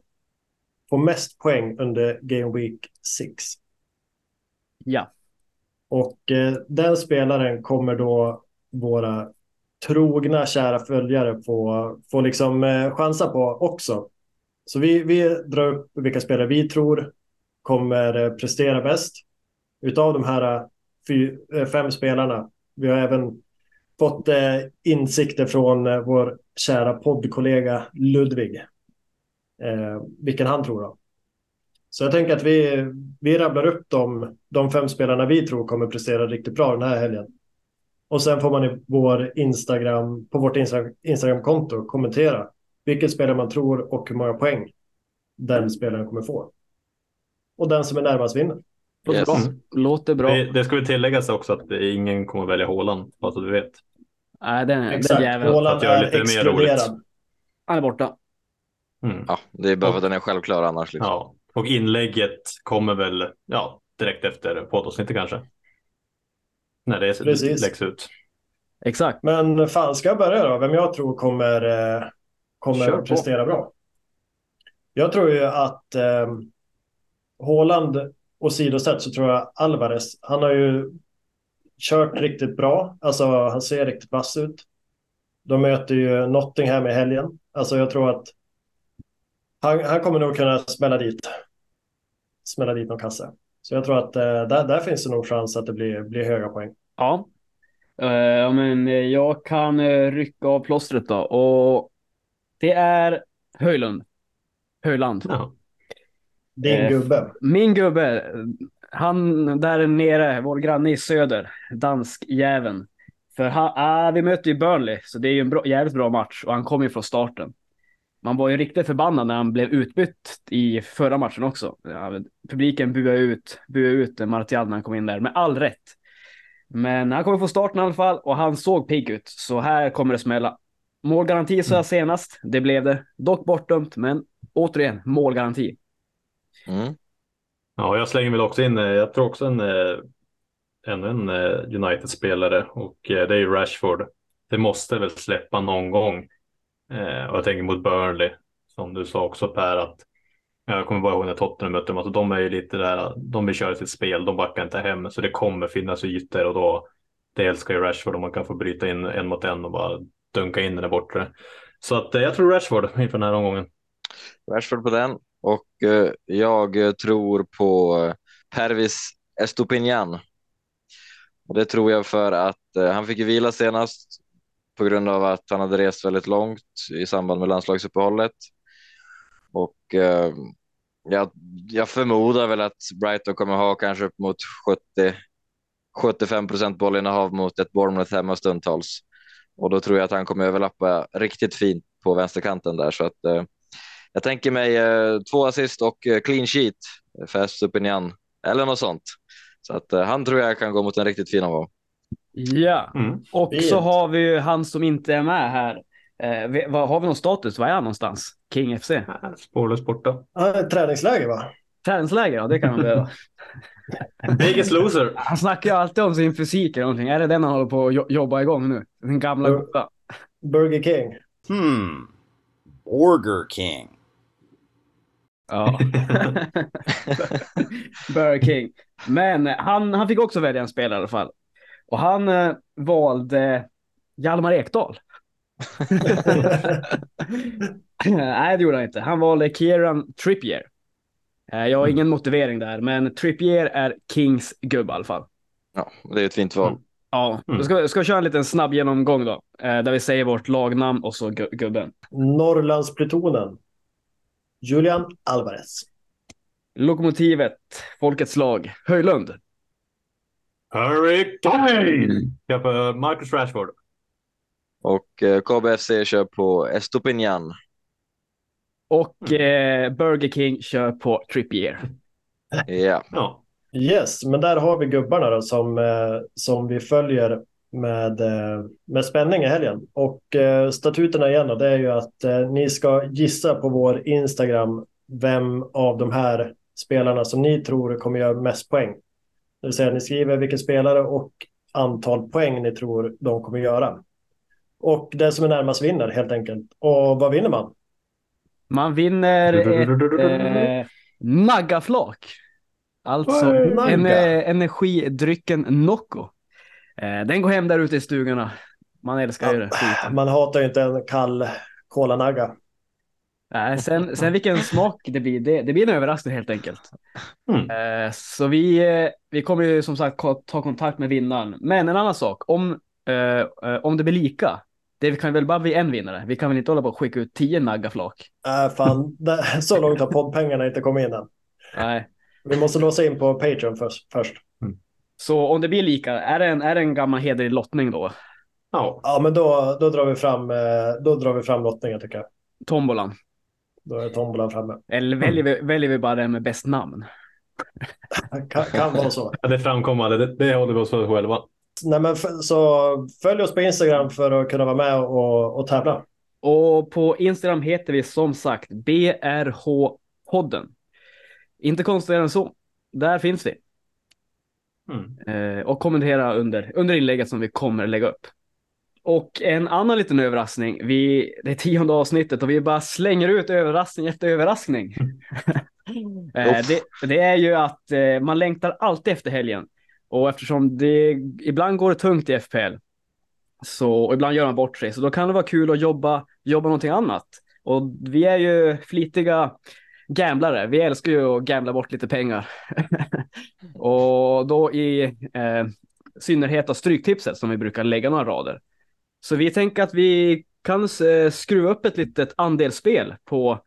få mest poäng under Game Week 6. Ja. Och eh, den spelaren kommer då våra trogna kära följare få, få liksom eh, chansa på också. Så vi, vi drar upp vilka spelare vi tror kommer eh, prestera bäst. Utav de här eh, fy, eh, fem spelarna. Vi har även fått eh, insikter från eh, vår kära poddkollega Ludvig. Eh, vilken han tror då. Så jag tänker att vi, vi rabblar upp de, de fem spelarna vi tror kommer prestera riktigt bra den här helgen. Och sen får man i vår Instagram, på vårt Insta- Instagramkonto kommentera vilket spelare man tror och hur många poäng den spelaren kommer få. Och den som är närmast vinner. Låter Yes. bra. Låter bra. Det, det ska vi tilläggas också att ingen kommer välja Haaland, bara så du vet. Nej, den, den Exakt. jäveln. Haaland att göra är lite mer roligt. exkluderad. Han är borta. Mm. Ja, det är bara för att den är självklar annars. Liksom. Ja, och inlägget kommer väl ja, direkt efter poddavsnittet kanske. När det Precis. läggs ut. Exakt. Men fan, ska jag börja då? Vem jag tror kommer, eh, kommer Kör på. prestera bra. Jag tror ju att eh, Haaland åsidosatt så tror jag Alvarez, han har ju kört riktigt bra. Alltså han ser riktigt vass ut. De möter ju Nottingham i helgen. Alltså jag tror att han, han kommer nog kunna smälla dit. Smälla dit någon kasse. Så jag tror att eh, där, där finns det nog chans att det blir, blir höga poäng. Ja. Ja, men eh, jag kan eh, rycka av plåstret då. Och det är Höjlund. Höjland. Ja. Din Eh, gubbe. Min gubbe, han där nere, vår granne i söder, danskjäveln. För han, ah, vi möter ju Burnley, så det är ju en bra, jävligt bra match och han kom ju från starten. Man var ju riktigt förbannad när han blev utbytt i förra matchen också. Ja, publiken buade ut, buade ut Martial när han kom in där, med all rätt. Men han kommer från starten i alla fall och han såg pigg ut, så här kommer det smälla. Målgaranti sa jag senast, det blev det. Dock bortdömt, men återigen, målgaranti. Mm. ja, jag slänger väl också in, eh, jag tror också en, eh, ännu en eh, United-spelare och det är ju Rashford. Det måste väl släppa någon gång. Och jag tänker mot Burnley, som du sa också Per, att jag kommer bara ihåg när Tottenham mötte dem, alltså de är ju lite där, de vill köra sitt spel, de backar inte hem, så det kommer finnas ytor och då, det älskar ju Rashford om man kan få bryta in en mot en och bara dunka in den där borta. Så att jag tror Rashford inför den här omgången. Rashford på den. Och eh, jag tror på eh, Pervis Estopinian. Och det tror jag för att eh, han fick ju vila senast på grund av att han hade rest väldigt långt i samband med landslagsuppehållet. Och eh, jag, jag förmodar väl att Brighton kommer ha kanske upp mot 70 75 procent bollinnehav mot ett Bournemouth hemma stundtals. Och då tror jag att han kommer överlappa riktigt fint på vänsterkanten där. Så att eh, jag tänker mig eh, två assist och eh, clean sheet för Estopinian eller något sånt. Så att eh, han tror jag kan gå mot en riktigt fin omgång. Ja. Mm. Och Fint. så har vi ju han som inte är med här. Eh, vi- vad, har vi någon status? Var är han någonstans? King FC? Spårlöst borta. Ja, träningsläger va? Träningsläger, ja det kan han behöva. [LAUGHS] Biggest loser. Han snackar ju alltid om sin fysik eller någonting. Är det den han håller på att jo- jobba igång nu? Den gamla goda. Burger King. Hmm. Burger King. Ja. [LAUGHS] Burger King. Men han, han fick också välja en spelare i alla fall. Och han eh, valde Hjalmar Ekdal. [LAUGHS] Nej, det gjorde han inte. Han valde Kieran Trippier. Eh, Jag har ingen motivering där, men Trippier är Kings gubbe i alla fall. Ja, det är ett fint val. Ja, Mm. då ska, ska vi köra en liten snabb genomgång då. eh, Där vi säger vårt lagnamn och så gu- gubben. Norrlandsplutonen. Julian Alvarez. Lokomotivet, Folkets lag, Höjlund. Harry Kane! Jag får Marcus Rashford. Och eh, KBFC kör på Estopinian. Och eh, Burger King kör på Trippier. Ja, Ja. Yes, men där har vi gubbarna då som, eh, som vi följer med, eh, med spänning i helgen. Och eh, statuterna igen då, det är ju att eh, ni ska gissa på vår Instagram vem av de här spelarna som ni tror kommer göra mest poäng. Det vill säga ni skriver vilken spelare och antal poäng ni tror de kommer göra. Och den som är närmast vinner helt enkelt. Och vad vinner man? Man vinner ett eh, naggaflak. Alltså en, energidrycken Nocco. Eh, den går hem där ute i stugorna. Man älskar ju det. skiten. Man hatar ju inte en kall kolanagga. Nej, sen, sen vilken smak det blir, det, det blir en överraskning helt enkelt. Mm. Eh, så vi, vi kommer ju som sagt ta kontakt med vinnaren. Men en annan sak, om, eh, om det blir lika, det kan väl bara bli en vinnare. Vi kan väl inte hålla på och skicka ut tio naggaflak? Äh, fan, så långt har poddpengarna inte kommit in än. Nej. Vi måste låsa in på Patreon först. först. Så om det blir lika, är det en, är det en gammal hederlig lottning då? Ja, Ja, men då, då, drar vi fram, eh, då drar vi fram lottningen tycker jag. Tombolan. Då är tombolan framme. Eller väljer vi, väljer vi bara den med bäst namn? [LAUGHS] Kan, kan vara så. det framkommer. Det, det håller vi oss för själva. Nej, men så följ oss på Instagram för att kunna vara med och, och tävla. Och på Instagram heter vi som sagt BRH-podden. Inte konstigare än så. Där finns vi. Mm. Eh, och kommentera under, under inlägget som vi kommer lägga upp. Och en annan liten överraskning. Vi, det är tionde avsnittet och vi bara slänger ut överraskning efter överraskning. [LAUGHS] eh, det, det är ju att eh, man längtar alltid efter helgen. Och eftersom det ibland går det tungt i FPL så ibland gör man bort sig, så då kan det vara kul att jobba, jobba någonting annat. Och vi är ju flitiga gamblare. Vi älskar ju att gambla bort lite pengar. [LAUGHS] och då i eh, synnerhet av Stryktipset som vi brukar lägga några rader. Så vi tänker att vi kan eh, skruva upp ett litet andelsspel på,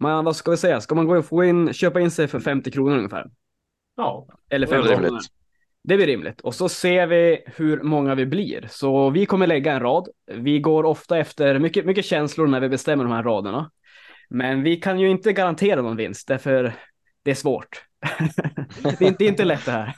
man, vad ska vi säga, ska man gå och få in, köpa in sig för 50 kronor ungefär? Ja, Eller Det är 50 rimligt. kronor. Det blir rimligt. Och så ser vi hur många vi blir. Så vi kommer lägga en rad. Vi går ofta efter mycket, mycket känslor när vi bestämmer de här raderna. Men vi kan ju inte garantera någon vinst, därför det är svårt. [LAUGHS] det, är inte, lätt det här.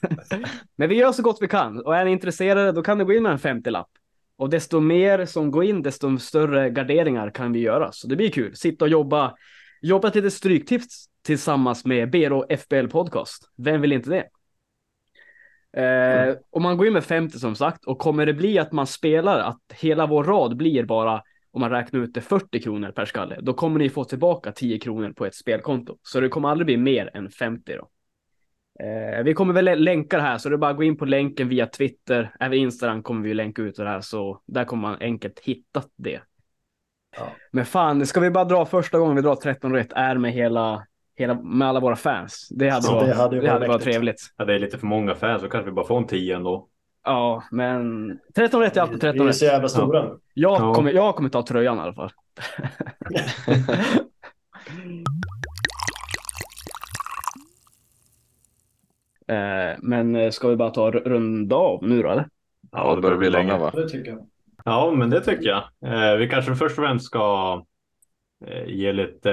Men vi gör så gott vi kan. Och är ni intresserade, då kan ni gå in med en 50-lapp. Och desto mer som går in, desto större garderingar kan vi göra. Så det blir kul. Sitta och jobba, jobba till ett stryktips tillsammans med BRO FBL Podcast. Vem vill inte det? Eh, om man går in med 50 som sagt och kommer det bli att man spelar att hela vår rad blir bara om man räknar ut det 40 kronor per skalle, då kommer ni få tillbaka 10 kronor på ett spelkonto. Så det kommer aldrig bli mer än 50 då. Eh, vi kommer väl länka det här, så det är bara att gå in på länken via Twitter. Även Instagram kommer vi länka ut det här, så där kommer man enkelt hitta det. Ja. Men fan, ska vi bara dra första gången vi drar 13 rätt är med hela, hela med alla våra fans. Det hade, Så varit, det det hade hade, ju varit trevligt. ja, det är lite för många fans så kanske vi bara får en 10 ändå. Ja, men 13 rätt är alltid Vi 13 är ju rätt. så jävla stora nu. Jag, Ja. kommer, jag kommer ta tröjan i alla fall. [LAUGHS] Eh, men eh, ska vi bara ta runda av nu då eller? Ja, det börjar bli länge va? Det tycker jag. Ja, men det tycker jag. Eh, vi kanske först och främst ska ge lite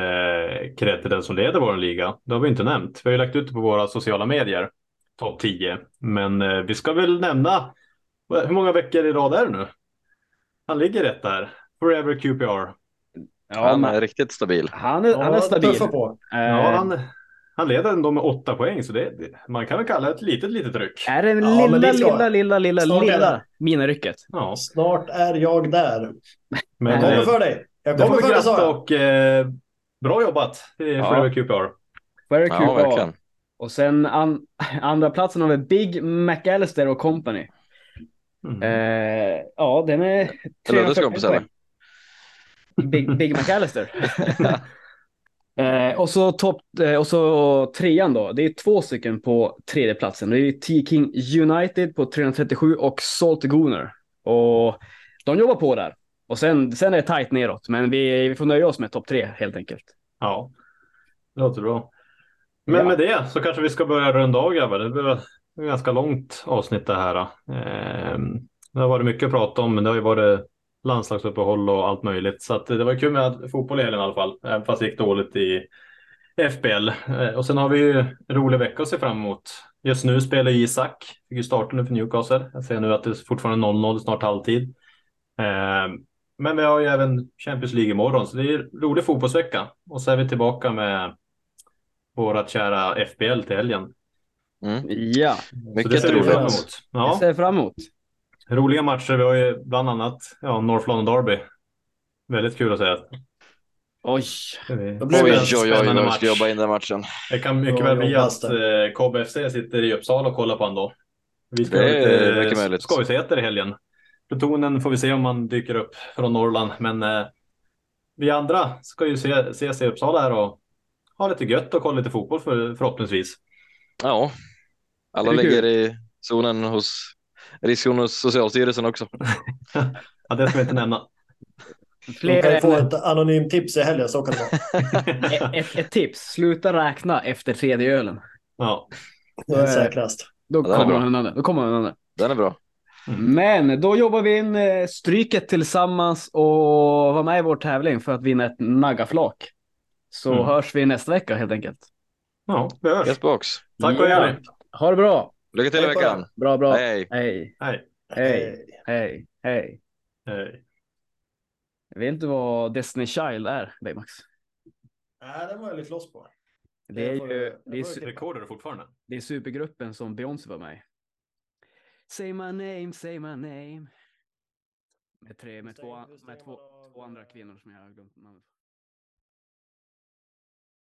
cred till den som leder vår liga. Det har vi inte nämnt. Vi har ju lagt ut det på våra sociala medier, topp 10. Men eh, vi ska väl nämna, hur många veckor i rad är det nu? Han ligger rätt där. Forever QPR. Han men är riktigt stabil. han, är, han är Ja, stabil. På. Eh, Ja, han, han leder ändå med åtta poäng, så det, det, man kan väl kalla det ett litet, litet ryck. Är det Ja, lilla, det ska- lilla, lilla, lilla, Snart är lilla det. Ja, minirycket? Snart är jag där. men Jag kommer eh, för dig. Jag kommer för dig sa gratta jag. och eh, bra jobbat i Ja. Forever QPR. Ja, verkligen. Och sen an, [LAUGHS] andra platsen har vi Big McAllister och Company. Mm. Eh, ja, den är... Luddes 340 kompis eller? poäng. Big, Big McAllister. [LAUGHS] eh, och, så topp, eh, och så trean då. Det är två stycken på tredjeplatsen. Det är T-King United på 337 och Salt Gooner. Och de jobbar på där. Och sen, sen är det tajt neråt. Men vi, vi får nöja oss med topp tre helt enkelt. Ja, det låter bra. Men Ja. med det så kanske vi ska börja runda av grabbar. Det blir ett ganska långt avsnitt det här. Ehm, Det har varit mycket att prata om, men det har ju varit landslagsuppehåll och allt möjligt. Så att det var kul med fotboll i helgen i alla fall, även fast det gick dåligt i, FBL. Eh, Och sen har vi ju en rolig vecka att se fram emot. Just nu spelar Isak, fick ju starta nu för Newcastle. Jag ser nu att det är fortfarande 0-0, snart halvtid. Eh, Men vi har ju även Champions League imorgon, så det är rolig fotbollsvecka. Och så är vi tillbaka med vårat kära FBL till helgen. Mm. Ja, Så det Mycket roligt. fram emot. jag Ja, ser fram emot. roliga matcher. Vi har ju bland annat ja, North London Derby. Väldigt kul att säga. Oj, Det blir Oj, det oj, en oj, spännande jag match. ska jobba in den matchen. Det kan mycket väl bli att det. eh, KBFC sitter i Uppsala och kollar på honom då. Vi ska Det är mycket lite skojsigheter i helgen. Plutonen får vi se om man dyker upp från Norrland, men eh, vi andra ska ju se, ses i Uppsala här och ha lite gött och kolla lite fotboll för, förhoppningsvis. Ja, alla kul. ligger i zonen hos riskzonen hos Socialstyrelsen också. [LAUGHS] Ja, det ska vi inte nämna. De fler kan ju få ett anonymt tips i helgen, så kan det vara. [LAUGHS] ett, ett, ett tips. Sluta räkna efter tredje ölen. Ja, Det är säkrast. Då Ja, kommer man undan. Då kommer man undan. Den är bra. Men då jobbar vi in eh, stryket tillsammans och var med i vår tävling för att vinna ett naggaflak. Så Mm. hörs vi nästa vecka helt enkelt. ja vi hörs. Yes box. Tack och Ja. Jenny. Ha det bra. Lycka till i Hej veckan. Bra, bra. Hej. Hej, Hej. hej, hej, hej. Hej. Vet du vad Destiny Child är, Baymax? Nej, den var jag lite loss på. Det är ju det är, fortfarande? det är supergruppen som Beyoncé var med. Say my name, say my name. Med, tre, med, två, med två, två andra kvinnor som jag har glömt namnet på.